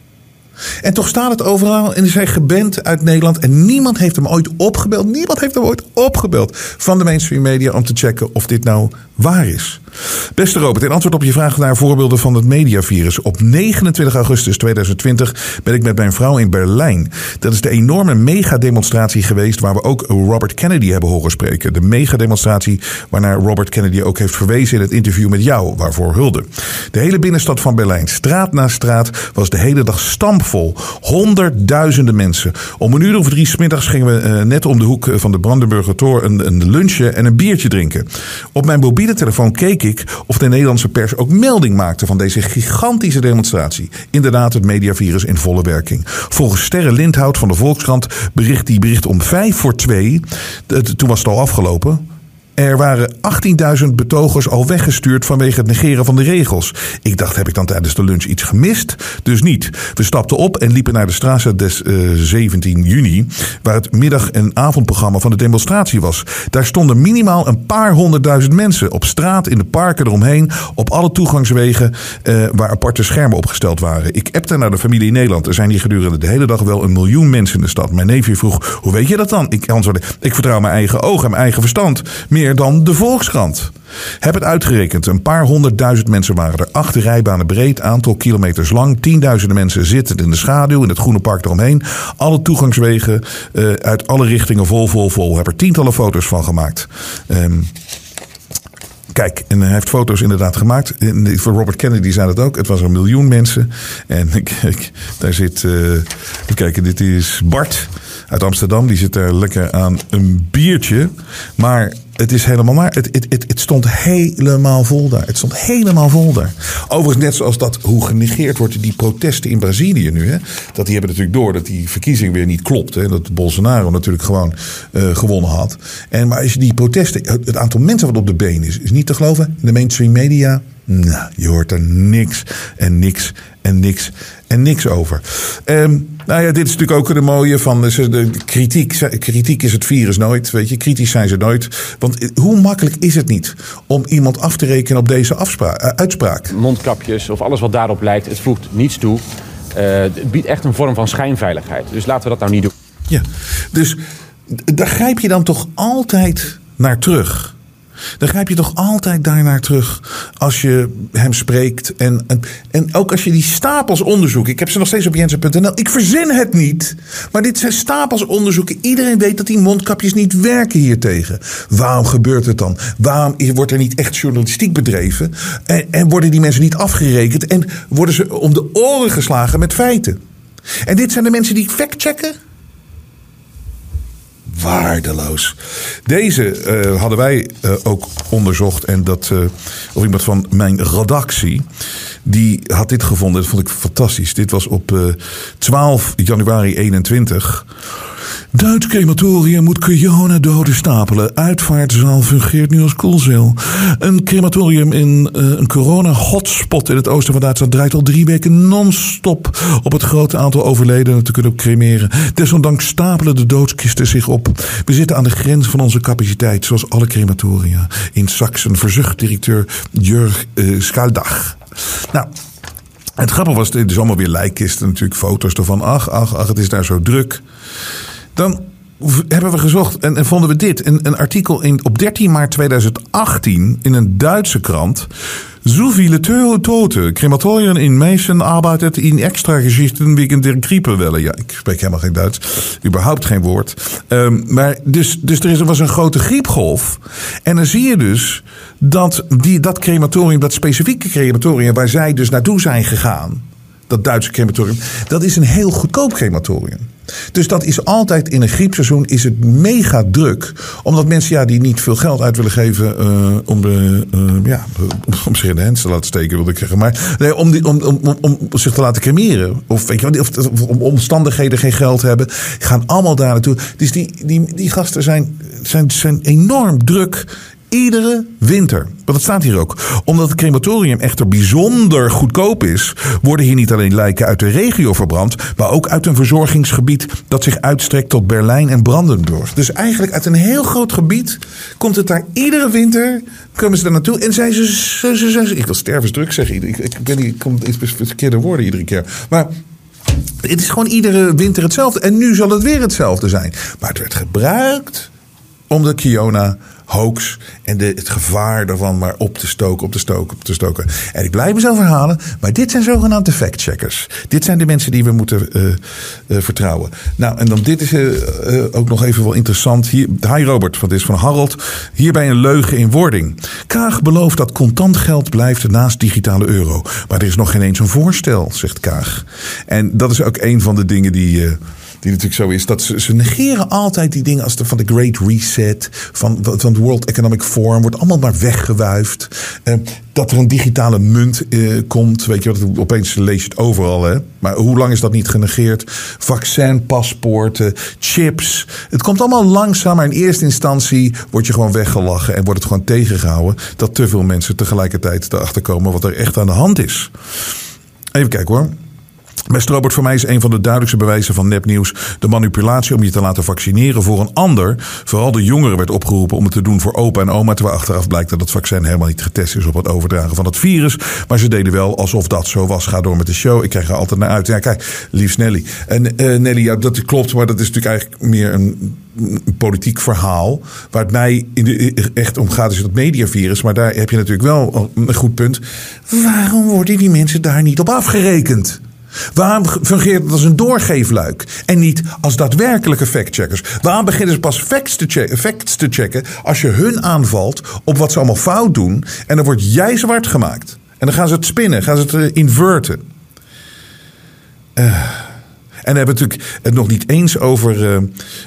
[SPEAKER 2] En toch staat het overal en is hij geband uit Nederland. En niemand heeft hem ooit opgebeld. Niemand heeft hem ooit opgebeld van de mainstream media om te checken of dit nou waar is. Beste Robert, in antwoord op je vraag naar voorbeelden van het mediavirus. Op 29 augustus 2020 ben ik met mijn vrouw in Berlijn. Dat is de enorme megademonstratie geweest waar we ook Robert Kennedy hebben horen spreken. De megademonstratie waarnaar Robert Kennedy ook heeft verwezen in het interview met jou, waarvoor hulde. De hele binnenstad van Berlijn, straat na straat, was de hele dag stampvol. Honderdduizenden mensen. Om een uur of drie 's middags gingen we eh, net om de hoek van de Brandenburger Tor een, een lunchje en een biertje drinken. Op mijn mobiele telefoon keek ik of de Nederlandse pers ook melding maakte van deze gigantische demonstratie. Inderdaad, het mediavirus in volle werking. Volgens Sterre Lindhout van de Volkskrant bericht die bericht om vijf voor twee. Toen was het al afgelopen. Er waren 18.000 betogers al weggestuurd vanwege het negeren van de regels. Ik dacht, heb ik dan tijdens de lunch iets gemist? Dus niet. We stapten op en liepen naar de Straße des eh, 17 juni, waar het middag- en avondprogramma van de demonstratie was. Daar stonden minimaal een paar honderdduizend mensen op straat, in de parken eromheen, op alle toegangswegen eh, waar aparte schermen opgesteld waren. Ik appte naar de familie in Nederland. Er zijn hier gedurende de hele dag wel een miljoen mensen in de stad. Mijn neefje vroeg, hoe weet je dat dan? Ik antwoordde, ik vertrouw mijn eigen ogen en mijn eigen verstand. Meer dan de Volkskrant. Heb het uitgerekend. Een paar honderdduizend mensen waren er. Acht rijbanen breed, aantal kilometers lang. Tienduizenden mensen zitten in de schaduw, in het groene park eromheen. Alle toegangswegen eh, uit alle richtingen vol, vol, vol. Heb er tientallen foto's van gemaakt. Ehm, Kijk, en hij heeft foto's inderdaad gemaakt. Voor Robert Kennedy zei dat ook. Het was een miljoen mensen. En daar zit. even kijken, dit is Bart uit Amsterdam. Die zit daar lekker aan een biertje. Maar het is helemaal maar. Het, het, het, het stond helemaal vol daar. Het stond helemaal vol daar. Overigens, net zoals dat hoe genegeerd wordt die protesten in Brazilië nu. Hè, dat die hebben natuurlijk door dat die verkiezing weer niet klopt. Hè, dat Bolsonaro natuurlijk gewoon eh, gewonnen had. En, maar als je die protesten, het aantal mensen wat op de been is, is niet te geloven. De mainstream media Nou, je hoort er niks en niks en niks en niks over. Ehm, nou ja, dit is natuurlijk ook de mooie van de, de kritiek. Kritiek is het virus nooit, weet je. Kritisch zijn ze nooit. Want hoe makkelijk is het niet om iemand af te rekenen op deze afspraak, eh, uitspraak?
[SPEAKER 14] Mondkapjes of alles wat daarop lijkt, het voegt niets toe. Eh, het biedt echt een vorm van schijnveiligheid. Dus laten we dat nou niet doen.
[SPEAKER 2] Ja, dus daar grijp je dan toch altijd naar terug. Dan grijp je toch altijd daarnaar terug als je hem spreekt. En, en, ook als je die stapels onderzoeken. Ik heb ze nog steeds op jensen.nl. Ik verzin het niet. Maar dit zijn stapels onderzoeken. Iedereen weet dat die mondkapjes niet werken hiertegen. Waarom gebeurt het dan? Waarom wordt er niet echt journalistiek bedreven? En, en worden die mensen niet afgerekend? En worden ze om de oren geslagen met feiten? En dit zijn de mensen die factchecken? Waardeloos. Deze uh, hadden wij uh, ook onderzocht. En dat, uh, of iemand van mijn redactie. Die had dit gevonden. Dat vond ik fantastisch. Dit was op 12 januari 21. Duits crematorium moet doden stapelen. Uitvaartzaal fungeert nu als koelcel. Een crematorium in uh, een corona-hotspot in het oosten van Duitsland draait al drie weken non-stop op het grote aantal overledenen te kunnen cremeren. Desondanks stapelen de doodskisten zich op. We zitten aan de grens van onze capaciteit, zoals alle crematoria. In Saxen verzucht directeur Jurg uh, Skaldach. Nou, het grappige was, dit is allemaal weer lijkkisten, natuurlijk foto's ervan. Ach, ach, ach, het is daar zo druk. Dan hebben we gezocht en, en vonden we dit. Een, een artikel in, op 13 maart 2018 in een Duitse krant. So viele Tote. Crematorien in Meissen arbeitet in extra geschichten wegen der Griepewelle. Ja, ik spreek helemaal geen Duits. Überhaupt geen woord. Um, maar dus, dus er is, was een grote griepgolf. En dan zie je dus dat die, dat crematorium, dat specifieke crematorium waar zij dus naartoe zijn gegaan. Dat Duitse crematorium. Dat is een heel goedkoop crematorium. Dus dat is altijd in een griepseizoen is het mega druk. Omdat mensen ja, die niet veel geld uit willen geven uh, om, de, uh, ja, om zich in de hens te laten steken, wilde ik zeggen. Maar nee, om, die, om, om, om, zich te laten cremeren. Of, weet je, of, of om omstandigheden geen geld hebben. Gaan allemaal daar naartoe. Dus die, die, die gasten zijn, zijn, zijn enorm druk Iedere winter. Want dat staat hier ook. Omdat het crematorium echter bijzonder goedkoop is, worden hier niet alleen lijken uit de regio verbrand, maar ook uit een verzorgingsgebied dat zich uitstrekt tot Berlijn en Brandenburg. Dus eigenlijk uit een heel groot gebied komt het daar iedere winter, komen ze daar naartoe en zijn ze, ze, ze, ze ik wil stervensdruk zeggen, ik, ik, ben niet, ik kom verkeerde woorden iedere keer. Maar het is gewoon iedere winter hetzelfde. En nu zal het weer hetzelfde zijn. Maar het werd gebruikt om de Kiona hoax en de, het gevaar daarvan maar op te stoken, op te stoken, op te stoken. En ik blijf mezelf herhalen, maar dit zijn zogenaamde fact-checkers. Dit zijn de mensen die we moeten uh, uh, vertrouwen. Nou, en dan dit is uh, ook nog even wel interessant. Hier, hi Robert, wat is van Harold. Hierbij een leugen in wording. Kaag belooft dat contant geld blijft naast digitale euro. Maar er is nog geen eens een voorstel, zegt Kaag. En dat is ook een van de dingen die die natuurlijk zo is, dat ze, ze negeren altijd die dingen als de, van de Great Reset, van, van het World Economic Forum, wordt allemaal maar weggewuifd. Uh, dat er een digitale munt uh, komt, weet je wat, opeens lees je het overal. Hè? Maar hoe lang is dat niet genegeerd? Vaccinpaspoorten, chips. Het komt allemaal langzaam, maar in eerste instantie word je gewoon weggelachen en wordt het gewoon tegengehouden dat te veel mensen tegelijkertijd erachter komen wat er echt aan de hand is. Even kijken hoor. Best Robert, voor mij is een van de duidelijkste bewijzen van nepnieuws de manipulatie om je te laten vaccineren voor een ander. Vooral de jongeren werd opgeroepen om het te doen voor opa en oma. Terwijl achteraf blijkt dat het vaccin helemaal niet getest is op het overdragen van het virus. Maar ze deden wel alsof dat zo was. Ga door met de show. Ik krijg er altijd naar uit. Ja, kijk, liefst Nelly. En uh, Nelly, ja, dat klopt, maar dat is natuurlijk eigenlijk meer een een politiek verhaal. Waar het mij in de, echt om gaat, is het mediavirus. Maar daar heb je natuurlijk wel een goed punt. Waarom worden die mensen daar niet op afgerekend? Waarom fungeert het als een doorgeefluik en niet als daadwerkelijke factcheckers? Waarom beginnen ze pas facts te, checken, te checken als je hun aanvalt op wat ze allemaal fout doen en dan word jij zwart gemaakt? En dan gaan ze het spinnen, gaan ze het uh, inverten. Uh, En we hebben natuurlijk het nog niet eens over, uh,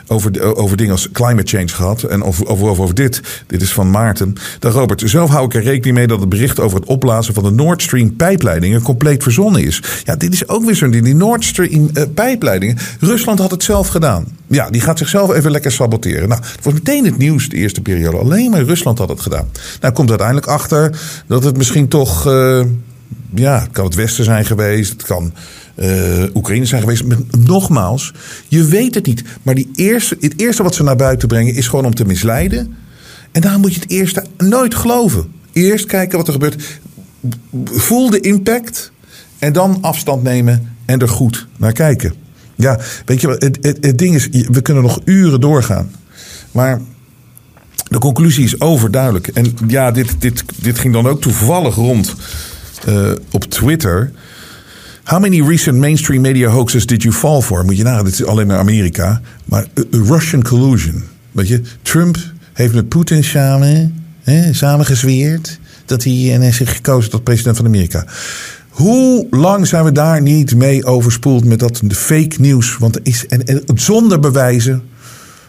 [SPEAKER 2] over, over dingen als climate change gehad. En over, over, over, dit. Dit is van Maarten. Dan Robert, zelf hou ik er rekening mee dat het bericht over het opblazen van de Nord Stream pijpleidingen compleet verzonnen is. Ja, dit is ook weer zo'n ding. Die Nord Stream uh, pijpleidingen. Rusland had het zelf gedaan. Ja, die gaat zichzelf even lekker saboteren. Nou, het was meteen het nieuws de eerste periode. Alleen maar Rusland had het gedaan. Nou, komt uiteindelijk achter dat het misschien toch. Uh, ja, het kan het Westen zijn geweest. Het kan uh, Oekraïne zijn geweest. Nogmaals, je weet het niet. Maar die eerste, het eerste wat ze naar buiten brengen is gewoon om te misleiden. En daar moet je het eerste nooit geloven. Eerst kijken wat er gebeurt. Voel de impact. En dan afstand nemen en er goed naar kijken. Ja, weet je, het, het, het ding is, we kunnen nog uren doorgaan. Maar de conclusie is overduidelijk. En ja, dit, dit, dit ging dan ook toevallig rond uh, op Twitter. How many recent mainstream media hoaxes did you fall for? Moet je nagaan, dit is alleen naar Amerika. Maar Russian collusion. Weet je, Trump heeft met Poetin samen, hè, samen gezweerd dat hij en hij zich gekozen tot president van Amerika. Hoe lang zijn we daar niet mee overspoeld met dat fake nieuws? Want er is, en zonder bewijzen.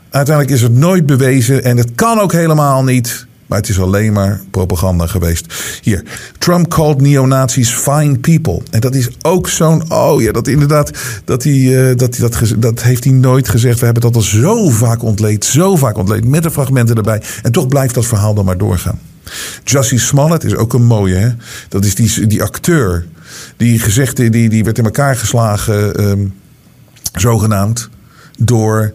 [SPEAKER 2] Uiteindelijk is het nooit bewezen en het kan ook helemaal niet. Maar het is alleen maar propaganda geweest. Hier, Trump called neonazis fine people. En dat is ook zo'n. Oh ja, dat inderdaad. Dat, hij, uh, dat, hij dat, dat heeft hij nooit gezegd. We hebben dat al zo vaak ontleed. Zo vaak ontleed. Met de fragmenten erbij. En toch blijft dat verhaal dan maar doorgaan. Jussie Smollett is ook een mooie. Hè? Dat is die, die acteur. Die gezegd, die, die werd in elkaar geslagen. Um, zogenaamd. Door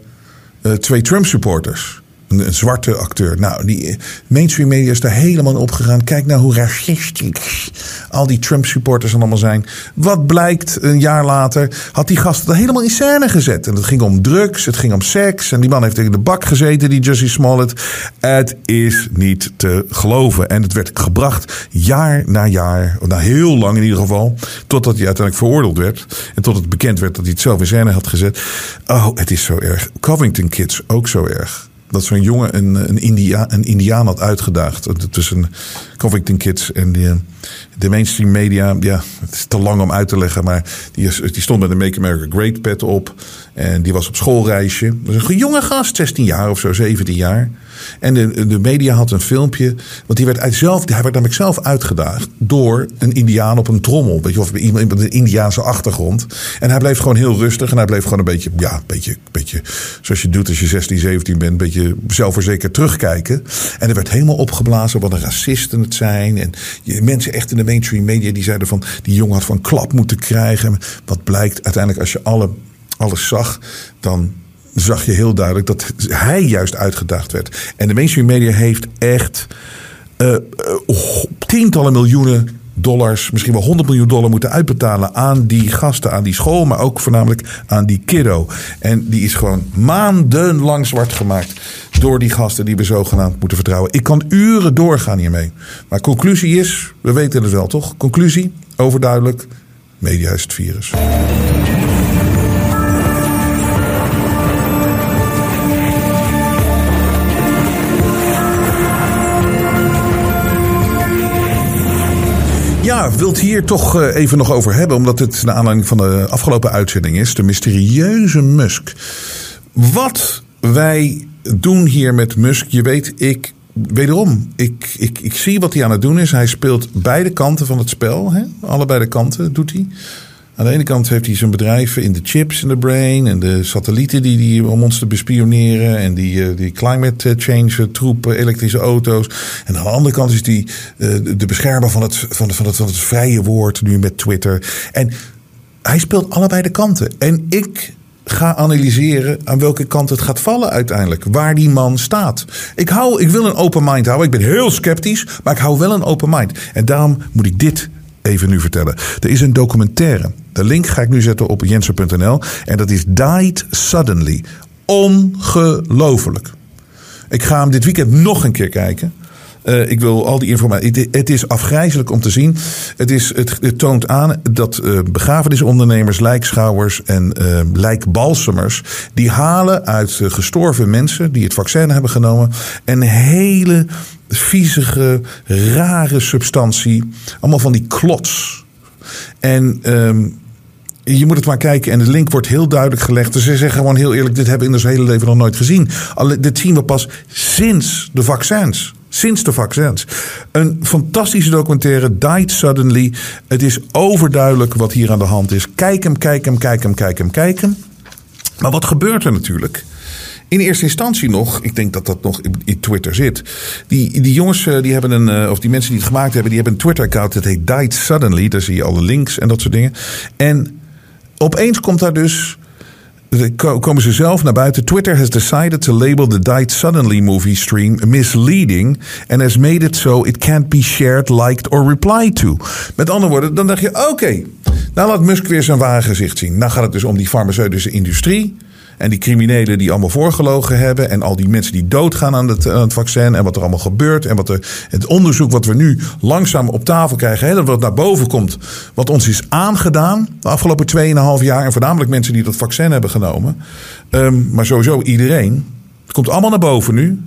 [SPEAKER 2] uh, twee Trump supporters. Een, zwarte acteur. Nou, die mainstream media is daar helemaal op gegaan. Kijk nou hoe racistisch al die Trump supporters allemaal zijn. Wat blijkt een jaar later, had die gast het helemaal in scène gezet. En het ging om drugs, het ging om seks. En die man heeft tegen de bak gezeten, die Jussie Smollett. Het is niet te geloven. En het werd gebracht jaar na jaar, nou heel lang in ieder geval, totdat hij uiteindelijk veroordeeld werd. En tot het bekend werd dat hij het zelf in scène had gezet. Oh, het is zo erg. Covington Kids, ook zo erg dat zo'n jongen een, een, India, een Indiaan had uitgedaagd. Tussen Covington Kids en de mainstream media. Ja, het is te lang om uit te leggen. Maar die, die stond met een Make America Great pet op. En die was op schoolreisje. Dat was een jonge gast, 16 jaar of zo, 17 jaar. En de, de media had een filmpje. Want die werd uit zelf, hij werd namelijk zelf uitgedaagd door een Indiaan op een trommel. Weet je, of iemand met een Indiaanse achtergrond. En hij bleef gewoon heel rustig. En hij bleef gewoon een beetje, ja, een beetje, beetje zoals je doet als je 16, 17 bent. Een beetje zelfverzekerd terugkijken. En er werd helemaal opgeblazen wat een racisten het zijn. En je, mensen echt in de mainstream media die zeiden van die jongen had van klap moeten krijgen. Wat blijkt uiteindelijk als je alle, alles zag, dan zag je heel duidelijk dat hij juist uitgedaagd werd. En de mainstream media heeft echt uh, uh, tientallen miljoenen dollars, misschien wel 100 miljoen dollar moeten uitbetalen aan die gasten, aan die school, maar ook voornamelijk aan die kiddo. En die is gewoon maandenlang zwart gemaakt door die gasten die we zogenaamd moeten vertrouwen. Ik kan uren doorgaan hiermee. Maar conclusie is, we weten het wel toch? Conclusie, overduidelijk, media is het virus. Ja, wilt hier toch eh, even nog over hebben, omdat het naar aanleiding van de afgelopen uitzending is. De mysterieuze Musk. Wat wij doen hier met Musk, je weet, ik wederom, ik, ik, ik zie wat hij aan het doen is. Hij speelt beide kanten van het spel. Hè? Allebei de kanten doet hij. Aan de ene kant heeft hij zijn bedrijven in de chips in de brain en de satellieten die, die om ons te bespioneren en die, uh, die climate change troepen, elektrische auto's. En aan de andere kant is hij de beschermer van het, van, het, van, het, van het vrije woord nu met Twitter. En hij speelt allebei de kanten. En ik ga analyseren aan welke kant het gaat vallen uiteindelijk. Waar die man staat. Ik, hou, ik wil een open mind houden. Ik ben heel sceptisch, maar ik hou wel een open mind. En daarom moet ik dit even nu vertellen. Er is een documentaire. De link ga ik nu zetten op jensen.nl. En dat is Died Suddenly. Ongelooflijk. Ik ga hem dit weekend nog een keer kijken. Uh, ik wil al die informatie. Het, is afgrijzelijk om te zien. Het, is, het, toont aan dat uh, begrafenisondernemers, lijkschouwers en uh, lijkbalsemers. die halen uit gestorven mensen die het vaccin hebben genomen. een hele viezige, rare substantie. Allemaal van die klots. En um, je moet het maar kijken en de link wordt heel duidelijk gelegd. Dus ze zeggen gewoon heel eerlijk: dit hebben we in ons hele leven nog nooit gezien. Dit zien we pas sinds de vaccins. Sinds de vaccins. Een fantastische documentaire, Died Suddenly. Het is overduidelijk wat hier aan de hand is. Kijk hem, kijk hem, kijk hem, kijk hem, kijk hem. Maar wat gebeurt er natuurlijk? In eerste instantie nog, ik denk dat dat nog in, Twitter zit. Die, die jongens, eh, die hebben een, eh, of die mensen die het gemaakt hebben, die hebben een Twitter-account. Dat heet Died Suddenly. Daar zie je alle links en dat soort dingen. En opeens komt daar dus. ko- Komen ze zelf naar buiten. Twitter has decided to label the Died Suddenly movie stream misleading. And has made it so it can't be shared, liked or replied to. Met andere woorden, dan dacht je: oké, nou laat Musk weer zijn ware gezicht zien. Nou gaat het dus om die farmaceutische industrie. En die criminelen die allemaal voorgelogen hebben. En al die mensen die doodgaan aan het, aan het vaccin. En wat er allemaal gebeurt. En wat er, het onderzoek wat we nu langzaam op tafel krijgen. Hè, dat wat naar boven komt. Wat ons is aangedaan de afgelopen 2,5 jaar. En voornamelijk mensen die dat vaccin hebben genomen. Ehm, maar sowieso iedereen. Het komt allemaal naar boven nu.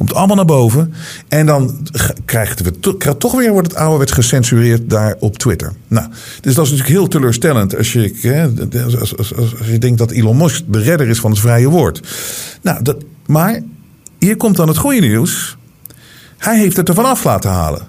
[SPEAKER 2] Komt allemaal naar boven. En dan krijgen we to- toch weer wordt het ouderwets gecensureerd daar op Twitter. Nou, dus dat is natuurlijk heel teleurstellend als je, hè, als, als, als, je denkt dat Elon Musk de redder is van het vrije woord. Nou, dat, maar hier komt dan het goede nieuws. Hij heeft het ervan af laten halen.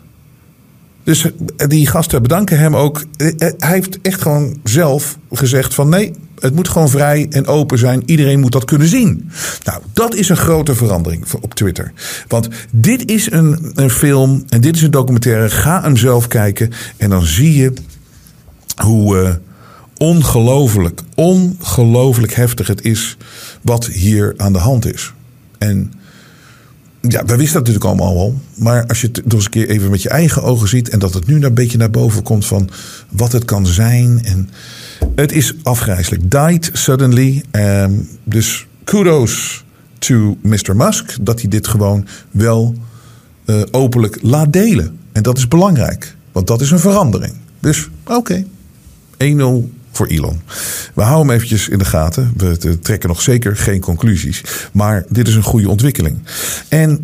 [SPEAKER 2] Dus eh, die gasten bedanken hem ook. Eh, eh, Hij heeft echt gewoon zelf gezegd van nee, het moet gewoon vrij en open zijn. Iedereen moet dat kunnen zien. Nou, dat is een grote verandering op Twitter. Want dit is een, een film en dit is een documentaire. Ga hem zelf kijken en dan zie je hoe eh, ongelooflijk, ongelooflijk heftig het is wat hier aan de hand is. En ja, we wisten dat natuurlijk allemaal al. Maar als je het nog eens een keer even met je eigen ogen ziet. En dat het nu een beetje naar boven komt van wat het kan zijn. En het is afgrijzelijk. Died suddenly. Ehm, dus kudos to Mr. Musk. Dat hij dit gewoon wel eh, openlijk laat delen. En dat is belangrijk. Want dat is een verandering. Dus oké. 1-0 voor Elon. We houden hem eventjes in de gaten. We t- trekken nog zeker geen conclusies. Maar dit is een goede ontwikkeling. En eh,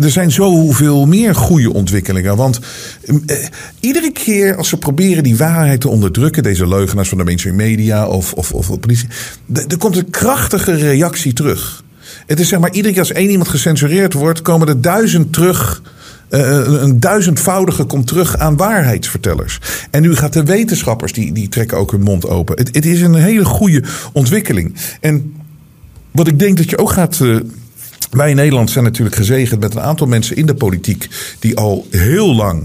[SPEAKER 2] er zijn zoveel meer goede ontwikkelingen. Want eh, iedere keer als ze proberen die waarheid te onderdrukken, deze leugenaars van de mainstream media of, of, of de politie, er komt een krachtige reactie terug. Het is zeg maar, iedere keer als één iemand gecensureerd wordt, komen er duizend terug. Eh, een een duizendvoudige komt terug aan waarheidsvertellers. En nu gaat de wetenschappers, die, die trekken ook hun mond open. Het, het is een hele goede ontwikkeling. En wat ik denk dat je ook gaat. eh, wij in Nederland zijn natuurlijk gezegend met een aantal mensen in de politiek. die al heel lang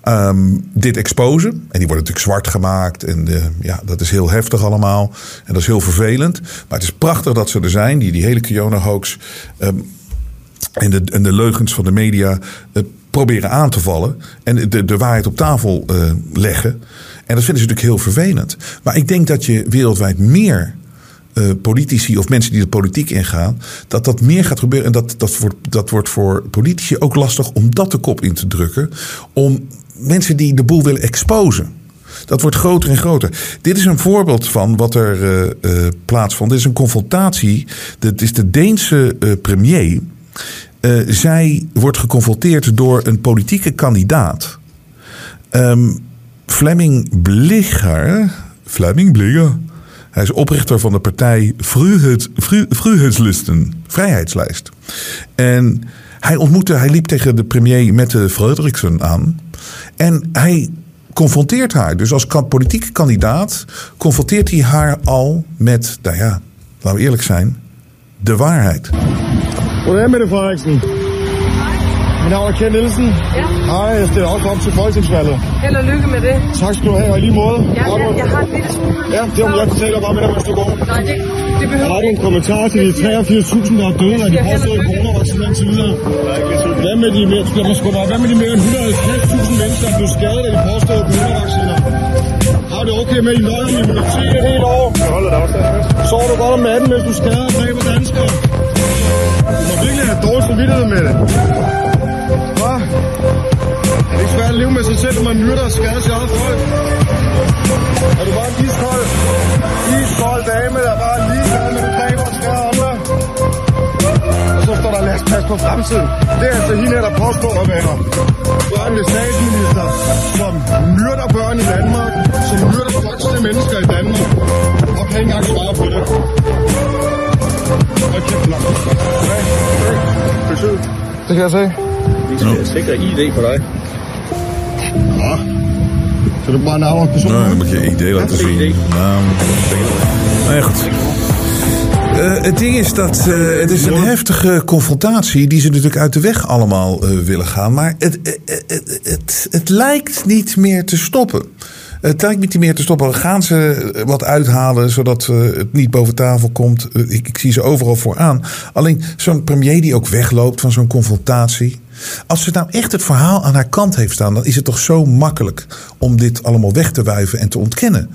[SPEAKER 2] ehm, dit exposen. En die worden natuurlijk zwart gemaakt. En eh, ja, dat is heel heftig allemaal. En dat is heel vervelend. Maar het is prachtig dat ze er zijn. Die, die hele Kiona-hoax. ehm, en, de, de leugens van de media eh, proberen aan te vallen. En de, de waarheid op tafel eh, leggen. En dat vinden ze natuurlijk heel vervelend. Maar ik denk dat je wereldwijd meer eh, politici of mensen die de politiek ingaan, dat dat meer gaat gebeuren. En dat, dat, wordt, dat wordt voor politici ook lastig om dat de kop in te drukken. Om mensen die de boel willen exposen. Dat wordt groter en groter. Dit is een voorbeeld van wat er eh, eh, plaatsvond. Dit is een confrontatie. Dit is de Deense premier. Zij wordt geconfronteerd door een politieke kandidaat. Ehm Flemming Blicher. Flemming Blicher. Hij is oprichter van de partij Vryheidslisten, Vrijheidslijst. En hij ontmoette, hij liep tegen de premier Mette Frederiksen aan. En hij confronteert haar. Dus als politieke kandidaat confronteert hij haar al met, nou ja, laten we eerlijk zijn, de waarheid.
[SPEAKER 15] Goddag, Mette Frederiksen. Mit navn er Ken Nielsen.
[SPEAKER 16] Ja.
[SPEAKER 15] Hej, jeg stiller også op til folketingsvalget.
[SPEAKER 16] Held og lykke med det.
[SPEAKER 15] Tak skal du have, og i lige måde.
[SPEAKER 16] Ja,
[SPEAKER 15] du-
[SPEAKER 16] jeg, jeg har en lille smule...
[SPEAKER 15] Ja, det om jeg fortæller bare med dig, mens du går.
[SPEAKER 16] Nej, det, det behøver
[SPEAKER 15] Har du en kommentar til de 83.000, der er døde af de påståede coronavacciner indtil videre? Hvad med de mere, lad mig skubbe op. Hvad med de mere end 150.000 mennesker, der blev skadet af de påståede coronavacciner? Har du det okay med, at I nøjer med immunitet et helt år? Jeg holder dig også Sover du godt om natten, mens du skader og dræber danskere? Du må virkelig have dårlig samvittighed med det. Er det ikke svært at leve med sig selv, når man myrder og skader sig eget folk? Er du bare en iskold, iskold dame, der bare er ligeglad med, dræber og skader andre? Og så står der pas, pas på fremtiden. Det er altså hende, der påstår at være børnene statsminister, som myrder børn i Danmark, som myrder voksne mennesker i Danmark, og kan ikke engang svare på det. Hold kæft, nok. Hey, hey, besøg. Det kan jeg se.
[SPEAKER 17] Vi skal sikre ID for dig.
[SPEAKER 15] Ja. Så du bare navn persoon?
[SPEAKER 2] Nou, dan moet je idee laten zien. Naam. Nou ja, goed. Eh, het ding is dat eh, het is een heftige confrontatie die ze natuurlijk uit de weg allemaal eh, willen gaan. Maar het, het, het, het lijkt niet meer te stoppen. Het lijkt niet meer te stoppen. Gaan ze wat uithalen zodat eh, het niet boven tafel komt? Ik, ik zie ze overal vooraan. Alleen zo'n premier die ook wegloopt van zo'n confrontatie. Als ze nou echt het verhaal aan haar kant heeft staan, dan is het toch zo makkelijk om dit allemaal weg te wuiven en te ontkennen.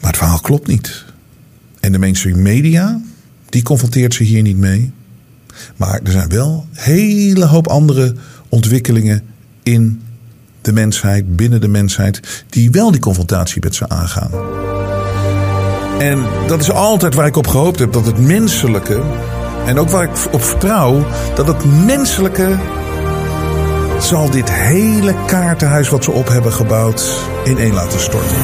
[SPEAKER 2] Maar het verhaal klopt niet. En de mainstream media, die confronteert ze hier niet mee. Maar er zijn wel een hele hoop andere ontwikkelingen in de mensheid, binnen de mensheid, die wel die confrontatie met ze aangaan. En dat is altijd waar ik op gehoopt heb, dat het menselijke, en ook waar ik op vertrouw, dat het menselijke zal dit hele kaartenhuis wat ze op hebben gebouwd ineen laten storten.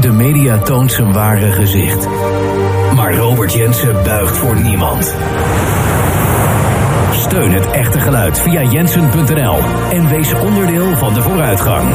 [SPEAKER 1] De media toont zijn ware gezicht. Maar Robert Jensen buigt voor niemand. Steun het echte geluid via jensen.nl en wees onderdeel van de vooruitgang.